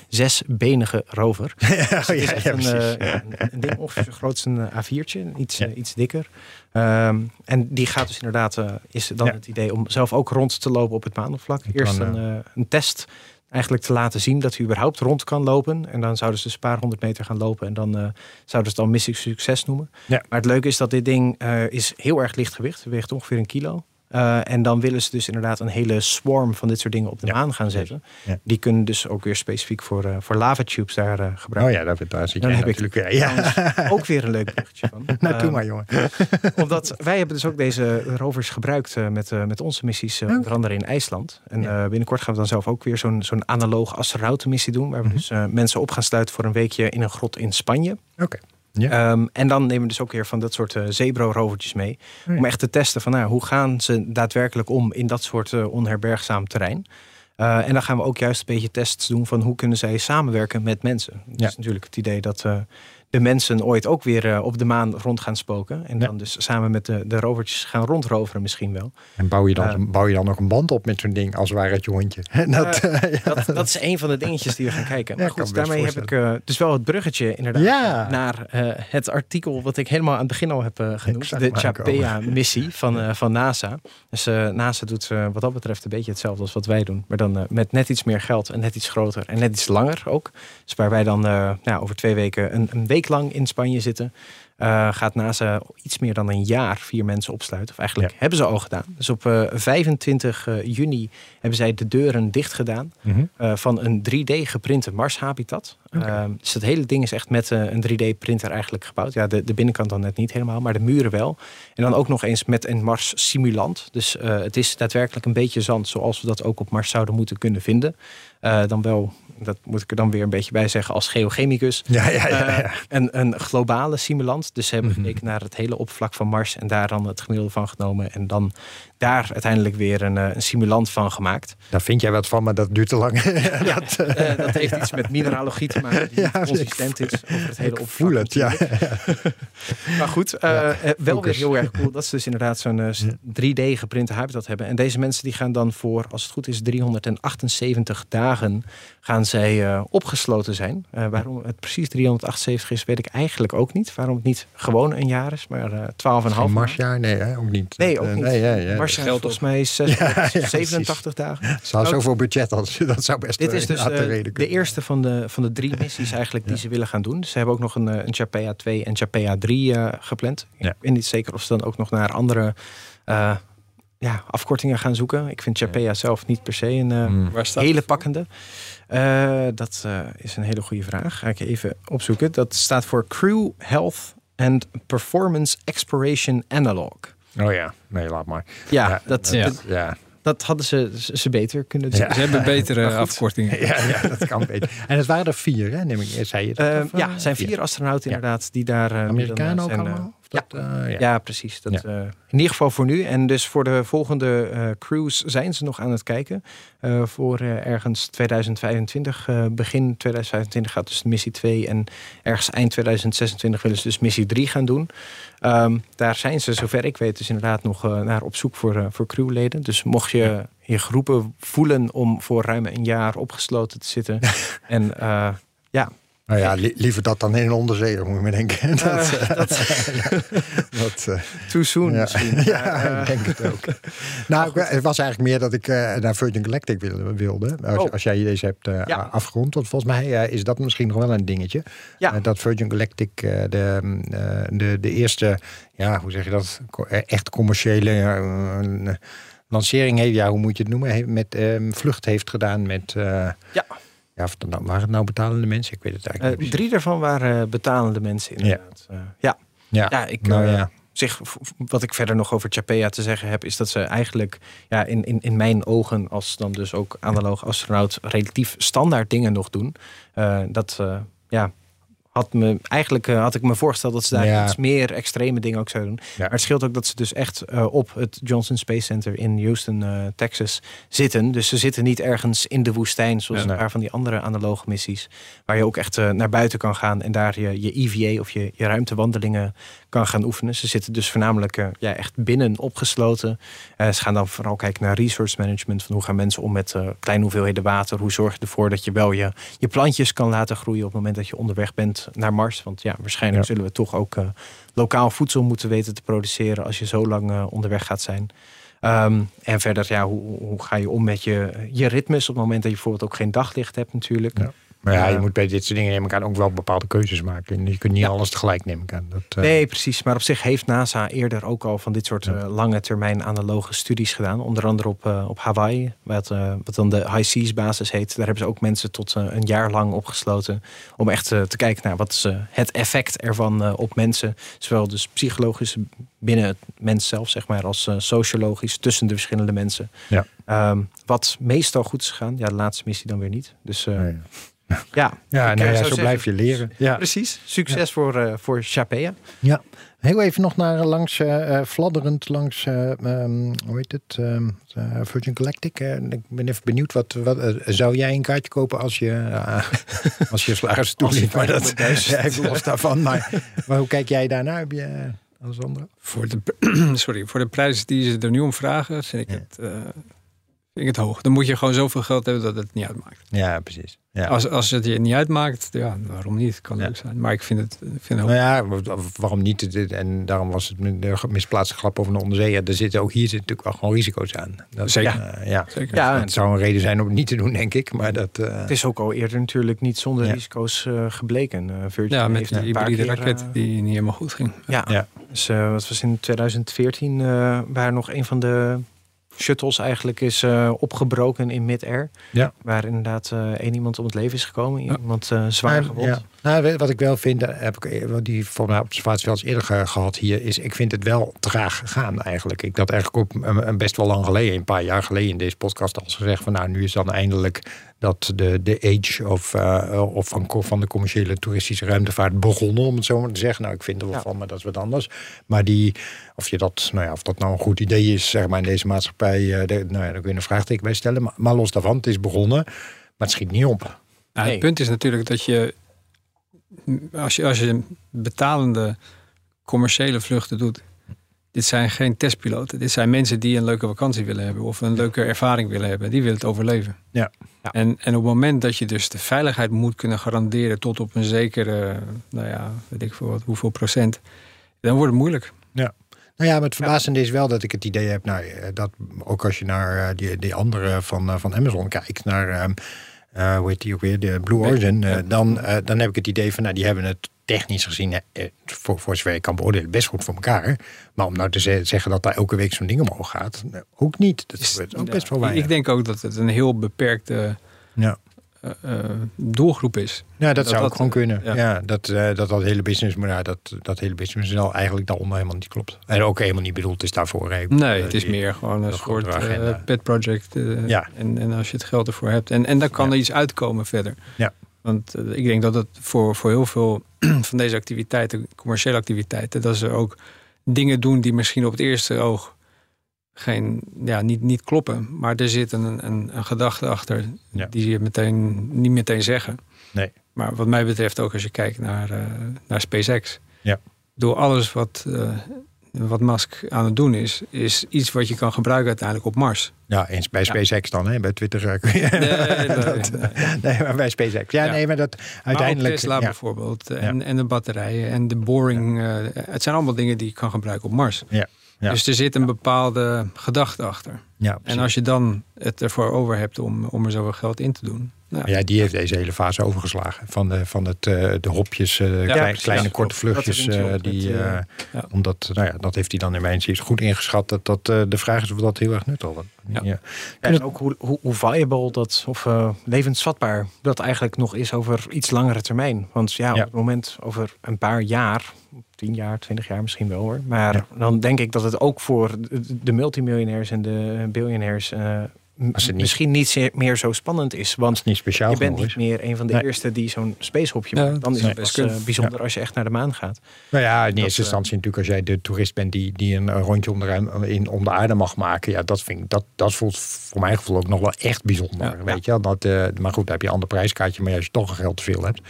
Zesbenige rover. Dus het is ja, echt ja, een, ding ongeveer zo groot als een eh, A4'tje. Iets, iets dikker. Ehm, en die gaat dus inderdaad, is dan het idee om zelf ook rond te lopen op het maanoppervlak. Eerst een, een test eigenlijk te laten zien dat hij überhaupt rond kan lopen. En dan zouden ze dus een paar honderd meter gaan lopen. En dan eh, zouden ze het dan missie succes noemen. Ja. Maar het leuke is dat dit ding eh, is heel erg lichtgewicht. Het weegt ongeveer een kilo. Eh, en dan willen ze dus inderdaad een hele swarm van dit soort dingen op de Ja, maan gaan zetten. Ja. Die kunnen dus ook weer specifiek voor, eh voor lava tubes daar eh, gebruiken. Oh ja, daar, daar zit Dan jij heb ik natuurlijk weer. Ja. Ook weer een leuk bruggetje van. Nou, doe Ehm, maar, jongen. omdat wij hebben dus ook deze rovers gebruikt met, met onze missies, onder andere in IJsland. En binnenkort gaan we dan zelf ook weer zo'n zo'n analoog astronautenmissie doen. Waar we Mhm. dus mensen op gaan sluiten voor een weekje in een grot in Spanje. Oké. Ja. Ehm, en dan nemen we dus ook weer van dat soort eh zebro-rovertjes mee. Oh ja. Om echt te testen van nou, hoe gaan ze daadwerkelijk om in dat soort eh, onherbergzaam terrein. Eh, en dan gaan we ook juist een beetje tests doen van hoe kunnen zij samenwerken met mensen. Dat Ja. is natuurlijk het idee dat de mensen ooit ook weer eh, op de maan rond gaan spoken. En Ja. dan dus samen met de, de rovertjes gaan rondroveren misschien wel. En bouw je, dan, Eh. bouw je dan ook een band op met zo'n ding, als het ware het. En dat, eh, ja. Dat, dat is een van de dingetjes die we gaan kijken. Ja, Maar goed, daarmee heb ik dus wel het bruggetje inderdaad naar het artikel wat ik helemaal aan het begin al heb genoemd. De. Chapea-missie van, van NASA. Dus NASA doet wat dat betreft een beetje hetzelfde als wat wij doen. Maar dan met net iets meer geld en net iets groter en net iets langer ook. Dus waar wij dan nou, over twee weken een, een week lang in Spanje zitten. eh, gaat NASA iets meer dan een jaar vier mensen opsluiten. Of eigenlijk hebben ze al gedaan. Dus op eh, 25 eh, juni hebben zij de deuren dicht gedaan Mhm. eh, van een 3D geprinte Mars-habitat. Eh, dus het hele ding is echt met eh, een 3D-printer eigenlijk gebouwd. Ja, de, de binnenkant dan net niet helemaal, maar de muren wel. En dan ook nog eens met een Mars-simulant. Dus eh, het is daadwerkelijk een beetje zand zoals we dat ook op Mars zouden moeten kunnen vinden. Eh, dan wel, dat moet ik er dan weer een beetje bij zeggen als geochemicus. Ja, ja, ja. ja. Eh, een, een globale simulant. Dus ze hebben Mhm. gekeken naar het hele oppervlak van Mars en daar dan het gemiddelde van genomen. En dan daar uiteindelijk weer een, eh, een simulant van gemaakt. Daar vind jij wat van, maar dat duurt te lang. dat, eh, Eh, dat heeft iets met mineralogie te maken die Ja, consistent is over het hele oppervlak. voel het, ja. Maar goed, wel weer heel erg cool dat ze dus inderdaad zo'n eh, 3D geprinte habitat hebben. En deze mensen die gaan dan voor, als het goed is, 378 dagen gaan zij opgesloten zijn. Waarom het precies 378 is, weet ik eigenlijk ook niet. Waarom het niet gewoon een jaar is, maar eh 12,5 Geen maand. Marsjaar? Nee, hè, ook niet. Nee, ook niet. Nee, ja, ja. Mars zijn Geldt volgens mij 6, Ja, ja, 87 dagen. Ze had zoveel budget als dat zou best Dit is dus de eh, reden de eerste van de, van de drie missies eigenlijk die ze willen gaan doen. Ze hebben ook nog een, eh, een Chapea 2 en Chapea 3 eh, gepland. Ja. Ik weet niet zeker of ze dan ook nog naar andere eh, ja, afkortingen gaan zoeken. Ik vind Chapea zelf niet per se een eh, Hmm. Hele pakkende. Eh, dat eh, is een hele goede vraag. Ga ik even opzoeken. Dat staat voor Crew Health and Performance Exploration Analog. Oh ja, nee, laat maar. Ja, dat, ja. dat, Ja, dat hadden ze, ze beter kunnen doen. Ja. Ze hebben betere afkortingen. ja, ja, dat kan beter. En het waren er vier, hè? Neem ik, zei je dat? Eh, Of, eh, ja, er zijn vier astronauten Ja. inderdaad die daar... eh, Amerikanen dan, ook eh, allemaal? Eh, ja. Ja, precies. Dat, Ja. eh, in ieder geval voor nu. En dus voor de volgende eh, cruise zijn ze nog aan het kijken. Voor ergens 2025, eh, begin 2025 gaat dus missie 2. En ergens eind 2026 willen ze dus missie 3 gaan doen. Ehm, daar zijn ze, zover ik weet, dus inderdaad nog naar op zoek voor, voor crewleden. Dus mocht je je groepen voelen om voor ruim een jaar opgesloten te zitten. en Nou ja, li- liever dat dan in een onderzeeër, moet je me denken. Dat, eh, eh, dat dat, eh, too soon ja. misschien. ja, eh, ik denk het ook. nou, het was eigenlijk meer dat ik naar Virgin Galactic wilde. wilde. Als, Oh. als jij deze hebt Ja. afgerond. Want volgens mij is dat misschien nog wel een dingetje. Ja. Dat Virgin Galactic de, mm, de, de eerste, ja, hoe zeg je dat? Echt commerciële lancering heeft. Ja, hoe moet je het noemen? Met ehm, vlucht heeft gedaan met... Ja. Ja, of nou, waren het nou betalende mensen? Ik weet het eigenlijk Eh, niet. drie daarvan waren betalende mensen inderdaad. Ja, ja. Ja, ja ik, nou eh, ja. v- wat ik verder nog over Chapea te zeggen heb, is dat ze eigenlijk ja, in, in, in mijn ogen, als dan dus ook analoog astronaut, relatief standaard dingen nog doen. Eh, dat eh, ja, had me eigenlijk eh, had ik me voorgesteld dat ze daar Ja. iets meer extreme dingen ook zouden doen. Ja. Maar het scheelt ook dat ze dus echt eh, op het Johnson Space Center in Houston, eh, Texas zitten. Dus ze zitten niet ergens in de woestijn, zoals Ja, een paar van die andere analoge missies. Waar je ook echt naar buiten kan gaan en daar je, je EVA of je, je ruimtewandelingen kan gaan oefenen. Ze zitten dus voornamelijk eh, ja, echt binnen opgesloten. Eh, ze gaan dan vooral kijken naar resource management. Van hoe gaan mensen om met eh, kleine hoeveelheden water? Hoe zorg je ervoor dat je wel je, je plantjes kan laten groeien op het moment dat je onderweg bent naar Mars? Want ja, waarschijnlijk Ja. zullen we toch ook lokaal voedsel moeten weten te produceren als je zo lang onderweg gaat zijn. Ehm, en verder, ja, hoe, hoe ga je om met je, je ritmes op het moment dat je bijvoorbeeld ook geen daglicht hebt natuurlijk. Ja. Maar ja, je moet bij dit soort dingen neem ik aan ook wel bepaalde keuzes maken. En Je kunt niet Ja. alles tegelijk nemen aan. Dat, eh, Nee, precies. Maar op zich heeft NASA eerder ook al van dit soort Ja. eh, lange termijn analoge studies gedaan. Onder andere op, eh, op Hawaii, wat, eh, wat dan de High Seas basis heet. Daar hebben ze ook mensen tot eh, een jaar lang opgesloten. Om echt eh, te kijken naar wat is eh, het effect ervan eh, op mensen. Zowel dus psychologisch binnen het mens zelf, zeg maar, als eh, sociologisch tussen de verschillende mensen. Ja. Ehm, wat meestal goed is gegaan. Ja, de laatste missie dan weer niet. Dus eh, nee. Ja, Ja, nou eh, ja, zo blijf je leren. Ja. precies. Succes voor, eh voor Chapea. ja. Heel even nog naar langs, eh, eh, fladderend langs, eh, ehm, hoe heet het, ehm, eh, Virgin Galactic. Ik ben even benieuwd, wat, wat zou jij een kaartje kopen als je, uh, als je je toeliet? Maar dat, 500.000. ja, ik los daarvan. Maar, maar hoe kijk jij daarnaar? Heb je, uh, Alessandro? Voor de, sorry, voor de prijs die ze er nu om vragen, vind ik Ja. het, eh, vind ik het hoog. Dan moet je gewoon zoveel geld hebben dat het niet uitmaakt. Ja, precies. Ja. Als, als het je niet uitmaakt, ja, waarom niet? Kan Ja. leuk zijn. Maar ik vind het, ik vind het Nou ja, waarom niet? En daarom was het de misplaatste grap over de onderzee. Ja, er zitten ook hier zitten natuurlijk wel gewoon risico's aan. Dat, Zeker. ja. Zeker. Ja, Het zou een reden zijn om het niet te doen, denk ik. Maar dat. eh, Het is ook al eerder natuurlijk niet zonder Ja. risico's eh, gebleken. Eh, Virgin Ja, met heeft die een paar hybride keer, raket die niet helemaal goed ging. Ja, Ja. dus wat was in 2014 eh, waar nog een van de shuttles eigenlijk is eh, opgebroken in mid-air. Ja. Waar inderdaad eh, één iemand om het leven is gekomen. Iemand eh, zwaar gewond. ja. Nou, wat ik wel vind, heb ik eh, die voor mijn observatie wel eens eerder ge- gehad hier, is ik vind het wel traag gegaan eigenlijk. Ik had eigenlijk ook een, een best wel lang geleden, een paar jaar geleden in deze podcast al gezegd van nou, nu is dan eindelijk dat de, de age of, eh, of van, van de commerciële toeristische ruimtevaart begonnen, om het zo maar te zeggen. Nou, ik vind er wel Ja. van, maar dat is wat anders. Maar die, of, je dat, nou ja, of dat nou een goed idee is, zeg maar, in deze maatschappij, eh, de- nou ja, daar kun je een vraagteken bij stellen. Maar, maar los daarvan, het is begonnen, maar het schiet niet op. Nou, Nee. Het punt is natuurlijk dat je als, je, als je betalende commerciële vluchten doet, dit zijn geen testpiloten. Dit zijn mensen die een leuke vakantie willen hebben of een leuke ervaring willen hebben. Die willen het overleven. Ja. Ja. En, en op het moment dat je dus de veiligheid moet kunnen garanderen tot op een zekere, nou ja, weet ik veel wat, hoeveel procent, dan wordt het moeilijk. Nou ja, maar het verbazende is wel dat ik het idee heb, nou, eh, dat ook als je naar eh, die, die andere van, eh, van Amazon kijkt, naar, ehm, eh, hoe heet die ook weer, de Blue Origin, eh, dan, eh, dan heb ik het idee van, nou, die hebben het technisch gezien, voor, voor zover ik kan beoordelen, best goed voor elkaar. Maar om nou te ze- zeggen dat daar elke week zo'n ding omhoog gaat, ook niet. Dat is ook best wel weinig. Ik denk ook dat het een heel beperkte Ja. Eh, eh, doelgroep is. Ja, dat, Dat zou dat, ook gewoon kunnen. Ja. ja. dat, eh, dat dat hele business, maar ja, dat, dat hele businessmodel eigenlijk daaronder helemaal niet klopt. En ook helemaal niet bedoeld is daarvoor. hè. Nee, het is die- meer gewoon een soort pet project. Ja. en, en als je het geld ervoor hebt. En, en dan kan Ja. er iets uitkomen verder. Ja. Want ik denk dat het voor, voor heel veel van deze activiteiten, commerciële activiteiten, dat ze ook dingen doen die misschien op het eerste oog geen, ja, niet, niet kloppen. Maar er zit een, een, een gedachte achter Ja. die je meteen, niet meteen zeggen. Nee. Maar wat mij betreft ook als je kijkt naar, eh, naar SpaceX. Ja. Door alles wat, eh, wat Musk aan het doen is, is iets wat je kan gebruiken uiteindelijk op Mars. Ja, eens bij SpaceX dan, hè? bij Twitter. eh, kun je- Nee, nee, Dat, nee. nee, maar bij SpaceX. Ja, Ja. nee, maar dat uiteindelijk. Maar Tesla bijvoorbeeld. En, en de batterijen en de boring. het zijn allemaal dingen die je kan gebruiken op Mars. Ja, ja. Dus er zit een bepaalde gedachte achter. Ja, En als je dan het ervoor over hebt om, om er zoveel geld in te doen. Nou, ja, die heeft deze hele fase overgeslagen. Van de, van het, eh, de hopjes, eh, klein- kleine Ja, korte dat vluchtjes. eh, op die, met, ja. Omdat, nou ja, dat heeft hij dan in mijn zin goed ingeschat. Dat, dat de vraag is of dat heel erg nuttig was. Ja. Ja. En ook hoe, hoe, hoe viable dat, of eh, levensvatbaar dat eigenlijk nog is over iets langere termijn. Want ja, Ja. op het moment over een paar jaar, tien jaar, twintig jaar misschien wel hoor. Maar Ja. dan denk ik dat het ook voor de, de multimiljonairs en de biljonairs eh, niet- misschien niet meer zo spannend is. Want niet speciaal je bent niet meer een van de Nee. eerste die zo'n spacehopje Ja, maakt. Dan is het best eh, bijzonder als je echt naar de maan gaat. Nou ja, in Dat, eerste eh, instantie natuurlijk als jij de toerist bent die, die een rondje om de, ruim, in, om de aarde mag maken. Ja, dat, vind ik, dat, dat voelt voor mijn gevoel ook nog wel echt bijzonder. Ja. weet je? Dat, eh, maar goed, dan heb je een ander prijskaartje. Maar als je toch een geld te veel hebt.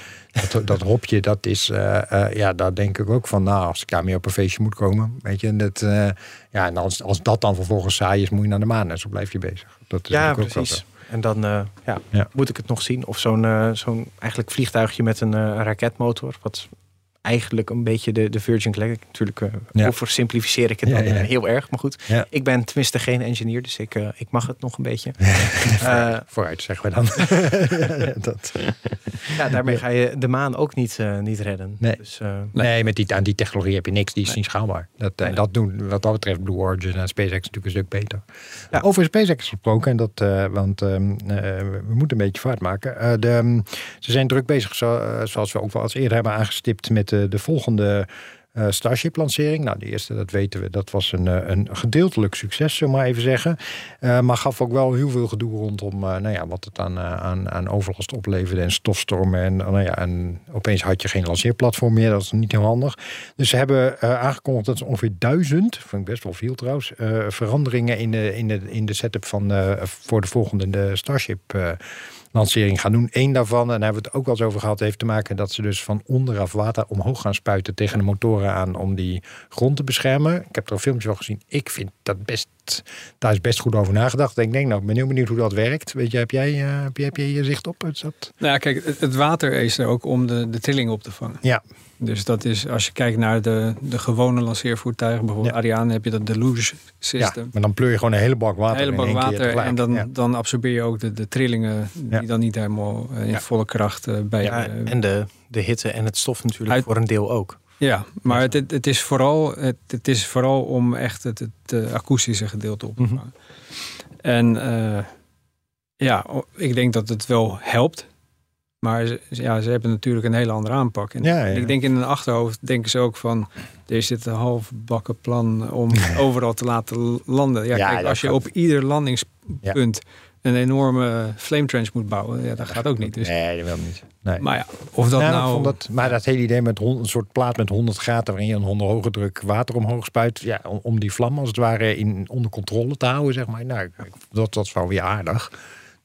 Dat, dat hopje, dat is, eh, eh, ja, daar denk ik ook van. Nou, als ik daarmee op een feestje moet komen. Weet je, en dat, eh, ja, en als, als dat dan vervolgens saai is, moet je naar de maan. En zo blijf je bezig. Dat is Ja, precies. En dan eh, ja, Ja. moet ik het nog zien. Of zo'n eh, zo'n eigenlijk vliegtuigje met een eh, raketmotor. Wat eigenlijk een beetje de, de Virgin Galactic. Natuurlijk uh, Ja. oversimplificeer ik het dan ja. eh, heel erg. Maar goed, ik ben tenminste geen engineer. Dus ik, eh, ik mag het nog een beetje. Eh, Vooruit, zeggen we dan. dat, ja, daarmee ga je de maan ook niet, niet redden. Nee. Dus, Nee, met die, aan die technologie heb je niks. Die is Nee. niet schaalbaar. Dat, Nee. dat doen, wat dat betreft, Blue Origin en SpaceX natuurlijk een stuk beter. Over SpaceX gesproken, en dat, want ehm, eh, we moeten een beetje vaart maken. De, ehm, ze zijn druk bezig, zo, zoals we ook wel eens eerder hebben aangestipt, met de, de volgende eh, Starship-lancering. Nou, de eerste, dat weten we, dat was een, eh, een gedeeltelijk succes, we maar even zeggen. Eh, maar gaf ook wel heel veel gedoe rondom eh, nou ja, wat het aan, aan, aan overlast opleverde en stofstormen. En, nou ja, en opeens had je geen lanceerplatform meer, dat is niet heel handig. Dus ze hebben aangekondigd dat ze ongeveer duizend, vind ik best wel veel trouwens, veranderingen in de, in, de, in de setup van, voor de volgende de Starship lancering gaan doen. Eén daarvan, en daar hebben we het ook wel eens over gehad, heeft te maken dat ze dus van onderaf water omhoog gaan spuiten tegen de motoren aan om die grond te beschermen. Ik heb er een filmpje van gezien. Ik vind dat best daar is best goed over nagedacht. Ik denk, nou, ik ben heel benieuwd hoe dat werkt. Weet je, heb jij, uh, heb, je, heb hier zicht op? Is dat... Nou ja, kijk, het, het, water is er ook om de, de trilling op te vangen. Ja. Dus dat is, als je kijkt naar de, de gewone lanceervoertuigen, bijvoorbeeld ja. Ariane, heb je dat deluge system. Ja, maar dan pleur je gewoon een hele bak water. Een hele bak water keer en dan, ja. dan absorbeer je ook de, de trillingen die dan niet helemaal uh, in volle kracht uh, bij. Ja, en de, de hitte en het stof natuurlijk uit, voor een deel ook. Ja, maar het, het, is vooral, het, het, is vooral om echt het, het akoestische gedeelte op te vangen. Mm -hmm. En uh, ja, ik denk dat het wel helpt. Maar ze, ja, ze hebben natuurlijk een hele andere aanpak. En ja, ja. ik denk in hun achterhoofd denken ze ook van... er zit een halfbakken plan om overal te laten landen. Ja, kijk, als je gaat... op ieder landingspunt een enorme flame trench moet bouwen... Ja, dat gaat ook niet. Dus. Nee, dat wil niet. Nee. Maar ja, of dat nou... nou... Dat, maar dat hele idee met een soort plaat met 100 graden... waarin je een onder hoge druk water omhoog spuit... Ja, om, om die vlam als het ware in, onder controle te houden, zeg maar. Nou, dat, dat is wel weer aardig.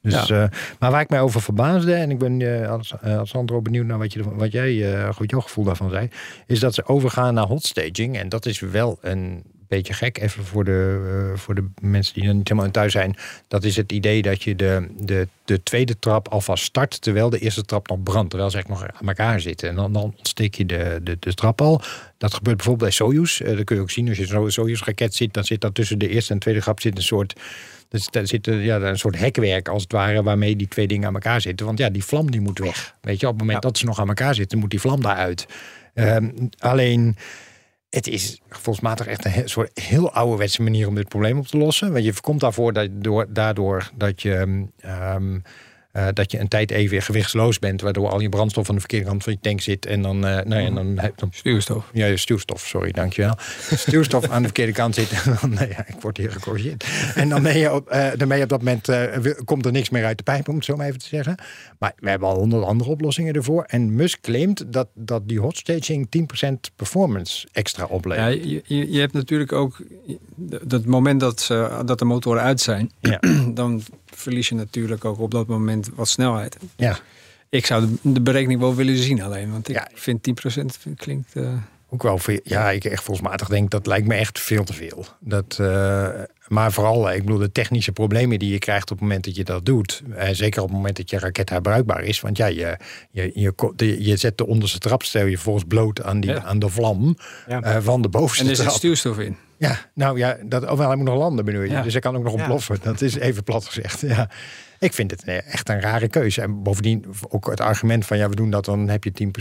Dus, ja. uh, maar waar ik mij over verbaasde, en ik ben uh, als, uh, Sandro benieuwd naar wat, je, wat jij, goed jouw gevoel daarvan zei, is dat ze overgaan naar hot staging. En dat is wel een beetje gek, even voor de, voor de mensen die er niet helemaal in thuis zijn. Dat is het idee dat je de, de, de tweede trap alvast start, terwijl de eerste trap nog brandt, terwijl ze echt nog aan elkaar zitten. En dan, dan ontsteek je de, de, de trap al. Dat gebeurt bijvoorbeeld bij Soyuz. dat kun je ook zien als je zo'n Soyuz-raket ziet, dan zit dat tussen de eerste en tweede trap zit een soort dus daar zit ja, een soort hekwerk als het ware waarmee die twee dingen aan elkaar zitten. Want ja, die vlam die moet weg. Weet je, op het moment ja. dat ze nog aan elkaar zitten, moet die vlam daaruit. Um, alleen, het is gevoelsmatig echt een soort heel ouderwetse manier om dit probleem op te lossen. Want je voorkomt daarvoor dat door, daardoor dat je. Um, uh, dat je een tijd even gewichtsloos bent, waardoor al je brandstof aan de verkeerde kant van je tank zit. En dan, uh, nou ja, dan, dan stuurstof. Ja, stuurstof, sorry, dankjewel. stuurstof aan de verkeerde kant zit. En dan, nee, ja, ik word hier gecorrigeerd. En dan ben je op, uh, dan ben je op dat moment, komt er niks meer uit de pijp, om het zo maar even te zeggen. Maar we hebben al honderd andere oplossingen ervoor. En Musk claimt dat, dat die hot staging 10% performance extra oplevert. Ja, je, je hebt natuurlijk ook dat moment dat, dat de motoren uit zijn, ja. dan verlies je natuurlijk ook op dat moment wat snelheid. Ja. Ik zou de, de berekening wel willen zien alleen, want ik ja. vind 10% klinkt... Uh... Ook wel veel, ja, ik echt volsmatig denk dat lijkt me echt veel te veel. Dat, uh, maar vooral, ik bedoel, de technische problemen die je krijgt op het moment dat je dat doet. Eh, zeker op het moment dat je raket herbruikbaar is. Want ja, je, je, je, je zet de onderste trap, stel je volgens bloot aan, die, ja. aan de vlam ja. uh, van de bovenste En er zit trap. stuurstof in. Ja, nou ja, dat, ofwel hij moet nog landen bedoel je. Ja. Dus hij kan ook nog ontploffen. Dat is even plat gezegd. Ja. Ik vind het echt een rare keuze. En bovendien ook het argument van ja, we doen dat, dan heb je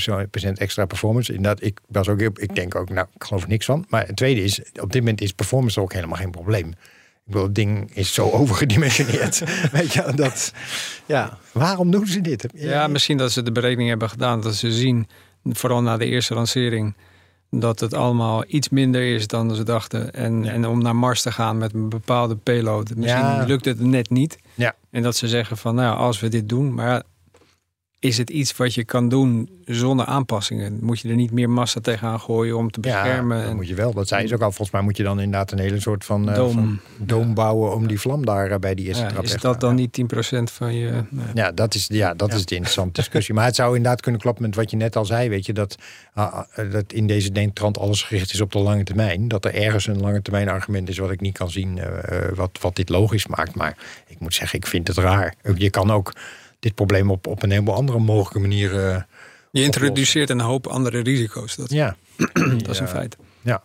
10% extra performance. Inderdaad, ik was ook, ik denk ook, nou, ik geloof er niks van. Maar het tweede is, op dit moment is performance ook helemaal geen probleem. Ik bedoel, het ding is zo overgedimensioneerd. Weet je, dat. Ja, waarom doen ze dit? Ja, misschien dat ze de berekening hebben gedaan dat ze zien, vooral na de eerste lancering, dat het allemaal iets minder is dan ze dachten. En, ja. en om naar Mars te gaan met een bepaalde payload. Misschien ja. lukt het net niet. Ja. En dat ze zeggen van, nou, als we dit doen, maar is het iets wat je kan doen zonder aanpassingen? Moet je er niet meer massa tegenaan gooien om te beschermen? Ja, dat moet je wel. Dat zei ze ook al. Volgens mij moet je dan inderdaad een hele soort van, doom, van doom bouwen om die vlam daar uh, bij die eerste ja, trap Is dat dan niet 10% van je... Nee. Ja, dat is, ja, dat is de interessante discussie. maar het zou inderdaad kunnen kloppen met wat je net al zei. Weet je, dat, uh, dat in deze dentrand alles gericht is op de lange termijn. Dat er ergens een lange termijn argument is wat ik niet kan zien. wat, wat dit logisch maakt. Maar ik moet zeggen, ik vind het raar. Je kan ook dit probleem op, op een heleboel andere mogelijke manieren. Je introduceert een hoop andere risico's. Dat, ja. dat is een feit. Ja.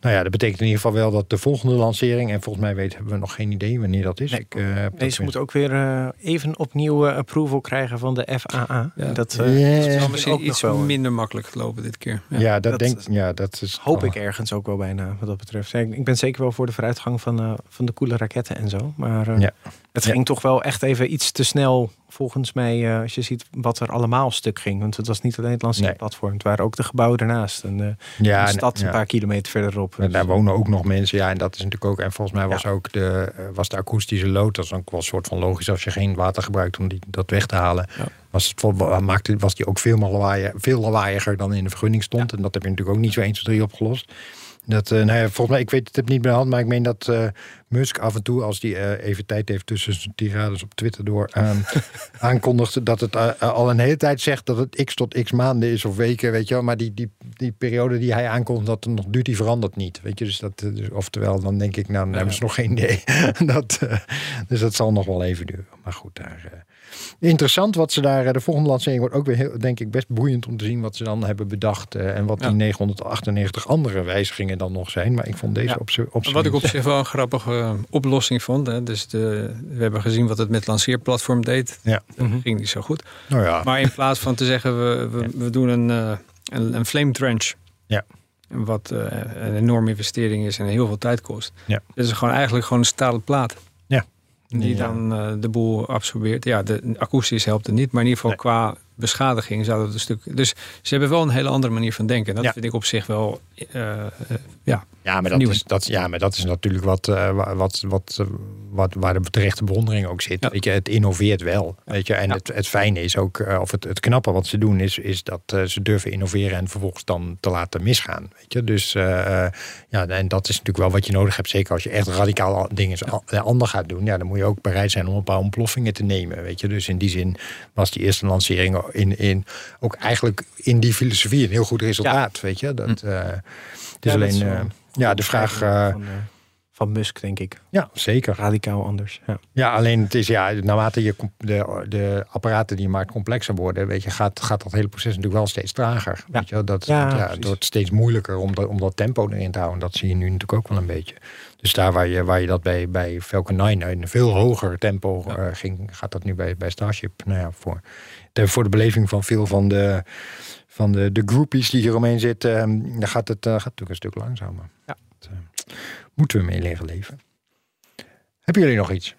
Nou ja, dat betekent in ieder geval wel dat de volgende lancering, en volgens mij weten hebben we nog geen idee wanneer dat is. Nee, ik, uh, deze moet ook weer uh, even opnieuw uh, approval krijgen van de FAA. Ja. Dat, yeah. zal misschien iets wel, minder makkelijk gelopen dit keer. Ja, ja dat, dat, denk ja, dat is. Hoop oh. ik ergens ook wel bijna wat dat betreft. Ik ben zeker wel voor de vooruitgang van, van de koele raketten en zo. Maar ja. het ging toch wel echt even iets te snel volgens mij, als je ziet wat er allemaal stuk ging. Want het was niet alleen het lanceerplatform, nee. het waren ook de gebouwen ernaast. En de, ja, de stad een paar kilometer verderop. En daar wonen ook nog mensen, ja, en dat is natuurlijk ook. En volgens mij was ja. ook de, was de akoestische lood, dat is ook wel een soort van logisch als je geen water gebruikt om die, dat weg te halen. Ja. Was, het, maakte, was die ook veel, lawaai, veel lawaaiiger dan in de vergunning stond. En dat heb je natuurlijk ook niet zo 1, 2, 3 opgelost. Dat, uh, nou ja, volgens mij, ik weet het niet bij de hand, maar ik meen dat uh, Musk af en toe, als hij uh, even tijd heeft tussen zijn tirades op Twitter door, um, aankondigt dat het al een hele tijd zegt dat het x tot x maanden is of weken, weet je wel. Maar die, die, die periode die hij aankondigt dat het nog duurt, die verandert niet. Weet je, dus dat, dus, oftewel, dan denk ik, nou, dan hebben ze nog geen idee. dat, dus dat zal nog wel even duren. Maar goed, daar interessant wat ze daar. De volgende lancering wordt ook weer heel, denk ik best boeiend om te zien wat ze dan hebben bedacht. Uh, en wat ja. die 998 andere wijzigingen dan nog zijn. Maar ik vond deze ja. op, op Wat ik op zich wel een grappige oplossing vond. Hè. Dus de, we hebben gezien wat het met lanceerplatform deed. Ja. Dat mm-hmm. ging niet zo goed. Nou ja. Maar in plaats van te zeggen we, we, we doen een, uh, een, een flame trench. Ja. Wat uh, een enorme investering is en heel veel tijd kost. Ja. Dat is gewoon eigenlijk gewoon een stalen plaat. Die Ja. dan uh, de boel absorbeert. Ja, de akoestisch helpt het niet, maar in ieder geval Nee. qua beschadiging zou dat een stuk. Dus ze hebben wel een hele andere manier van denken. Dat Ja. vind ik op zich wel. eh, eh, ja, Ja, maar dat is, dat, ja, maar dat is natuurlijk wat, eh, wa- wat, wat, eh, wat, waar de terechte bewondering ook zit. Ja. Weet je, het innoveert wel. Weet je, en Ja. het, het fijne is ook, eh, of het, het knappe wat ze doen, is, is dat ze durven innoveren en vervolgens dan te laten misgaan. Weet je, dus ja, en dat is natuurlijk wel wat je nodig hebt. Zeker als je echt radicaal al- dingen anders gaat doen. Ja, dan moet je ook bereid zijn om een paar ontploffingen te nemen. Weet je, dus in die zin was die eerste lancering in, in, ook eigenlijk in die filosofie een heel goed resultaat. Weet je, dat. eh, het is alleen. Ja, de vraag. eh, van, eh, van Musk, denk ik. ja, zeker. Radicaal anders. Ja. Ja, alleen het is ja, naarmate je de, de apparaten die je maakt complexer worden, weet je, gaat, gaat dat hele proces natuurlijk wel steeds trager. Ja. Weet je, dat, Ja, het wordt steeds moeilijker om dat, om dat tempo erin te houden. Dat zie je nu natuurlijk ook wel een beetje. Dus daar waar je, waar je dat bij, bij Falcon 9 in een veel hoger tempo eh, ging, gaat dat nu bij, bij Starship. Nou ja, voor de, voor de beleving van veel van de, van de, de groupies die hier omheen zitten, eh, dan gaat het, eh, gaat natuurlijk een stuk langzamer. Ja. Dat, eh, moeten we mee leren leven. Hebben jullie nog iets?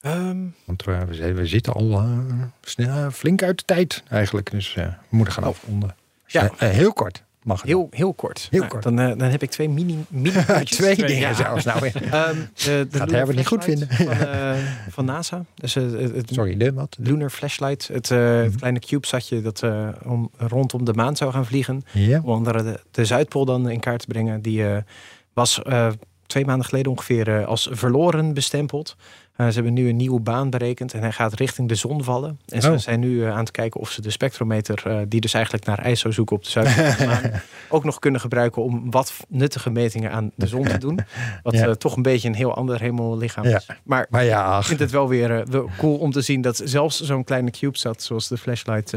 Ehm, Want we, we, zitten al eh, snel, eh, flink uit de tijd eigenlijk. Dus eh, we moeten gaan Oh. afronden. Ja. Eh, heel kort mag heel, heel kort. Heel Nou, kort. Dan, eh, dan heb ik twee mini, mini Twee puntjes. dingen zelfs. Nou. Ehm, de, de Gaat Herbert niet goed vinden. Van, eh, van NASA. Dus eh, het, Sorry, de wat? Lunar Flashlight. Het, eh, het Mhm. kleine CubeSatje dat om, rondom de maan zou gaan vliegen. Ja. Om de, de Zuidpool dan in kaart te brengen. Die was twee maanden geleden ongeveer eh, als verloren bestempeld. Eh, ze hebben nu een nieuwe baan berekend en hij gaat richting de zon vallen. En ze Oh. zijn nu eh, aan het kijken of ze de spectrometer, eh, die dus eigenlijk naar ijs zou zoeken op de Zuidpool, van de maan, ook nog kunnen gebruiken om wat nuttige metingen aan de zon te doen. Wat Ja. toch een beetje een heel ander hemellichaam Ja. is. Maar Maar ja, ik vind het wel weer cool om te zien dat zelfs zo'n kleine CubeSat zoals de flashlight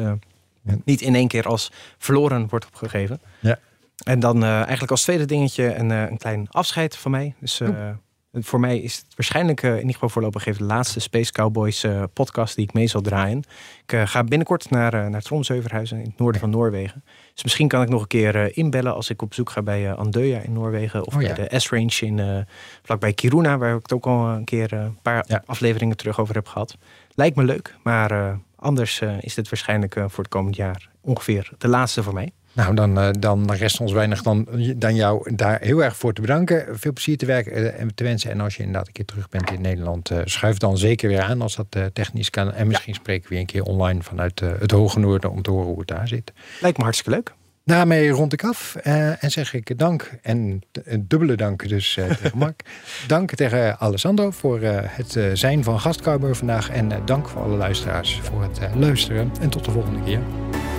niet in één keer als verloren wordt opgegeven. Ja. En dan eh, eigenlijk als tweede dingetje een, eh, een klein afscheid van mij. Dus eh, voor mij is het waarschijnlijk in ieder geval voorlopig even de laatste Space Cowboys podcast die ik mee zal draaien. Ik ga binnenkort naar, naar Tromsøverhuizen in het noorden van Noorwegen. Dus misschien kan ik nog een keer inbellen als ik op bezoek ga bij Andøya in Noorwegen. Of Oh ja. bij de S-Range in vlakbij Kiruna, waar ik het ook al een keer een paar Ja. afleveringen terug over heb gehad. Lijkt me leuk, maar anders is dit waarschijnlijk voor het komend jaar ongeveer de laatste voor mij. Nou dan, eh, dan rest ons weinig dan, dan jou daar heel erg voor te bedanken. Veel plezier te werken eh, en te wensen. En als je inderdaad een keer terug bent in Nederland, eh, schuif dan zeker weer aan als dat technisch kan. En misschien spreken we weer een keer online vanuit het Hoge Noorden om te horen hoe het daar zit. Lijkt me hartstikke leuk. Daarmee rond ik af en zeg ik dank en een dubbele dank dus tegen Mark. dank tegen Alessandro voor het zijn van gastkouwer vandaag. En dank voor alle luisteraars voor het luisteren. En tot de volgende keer. %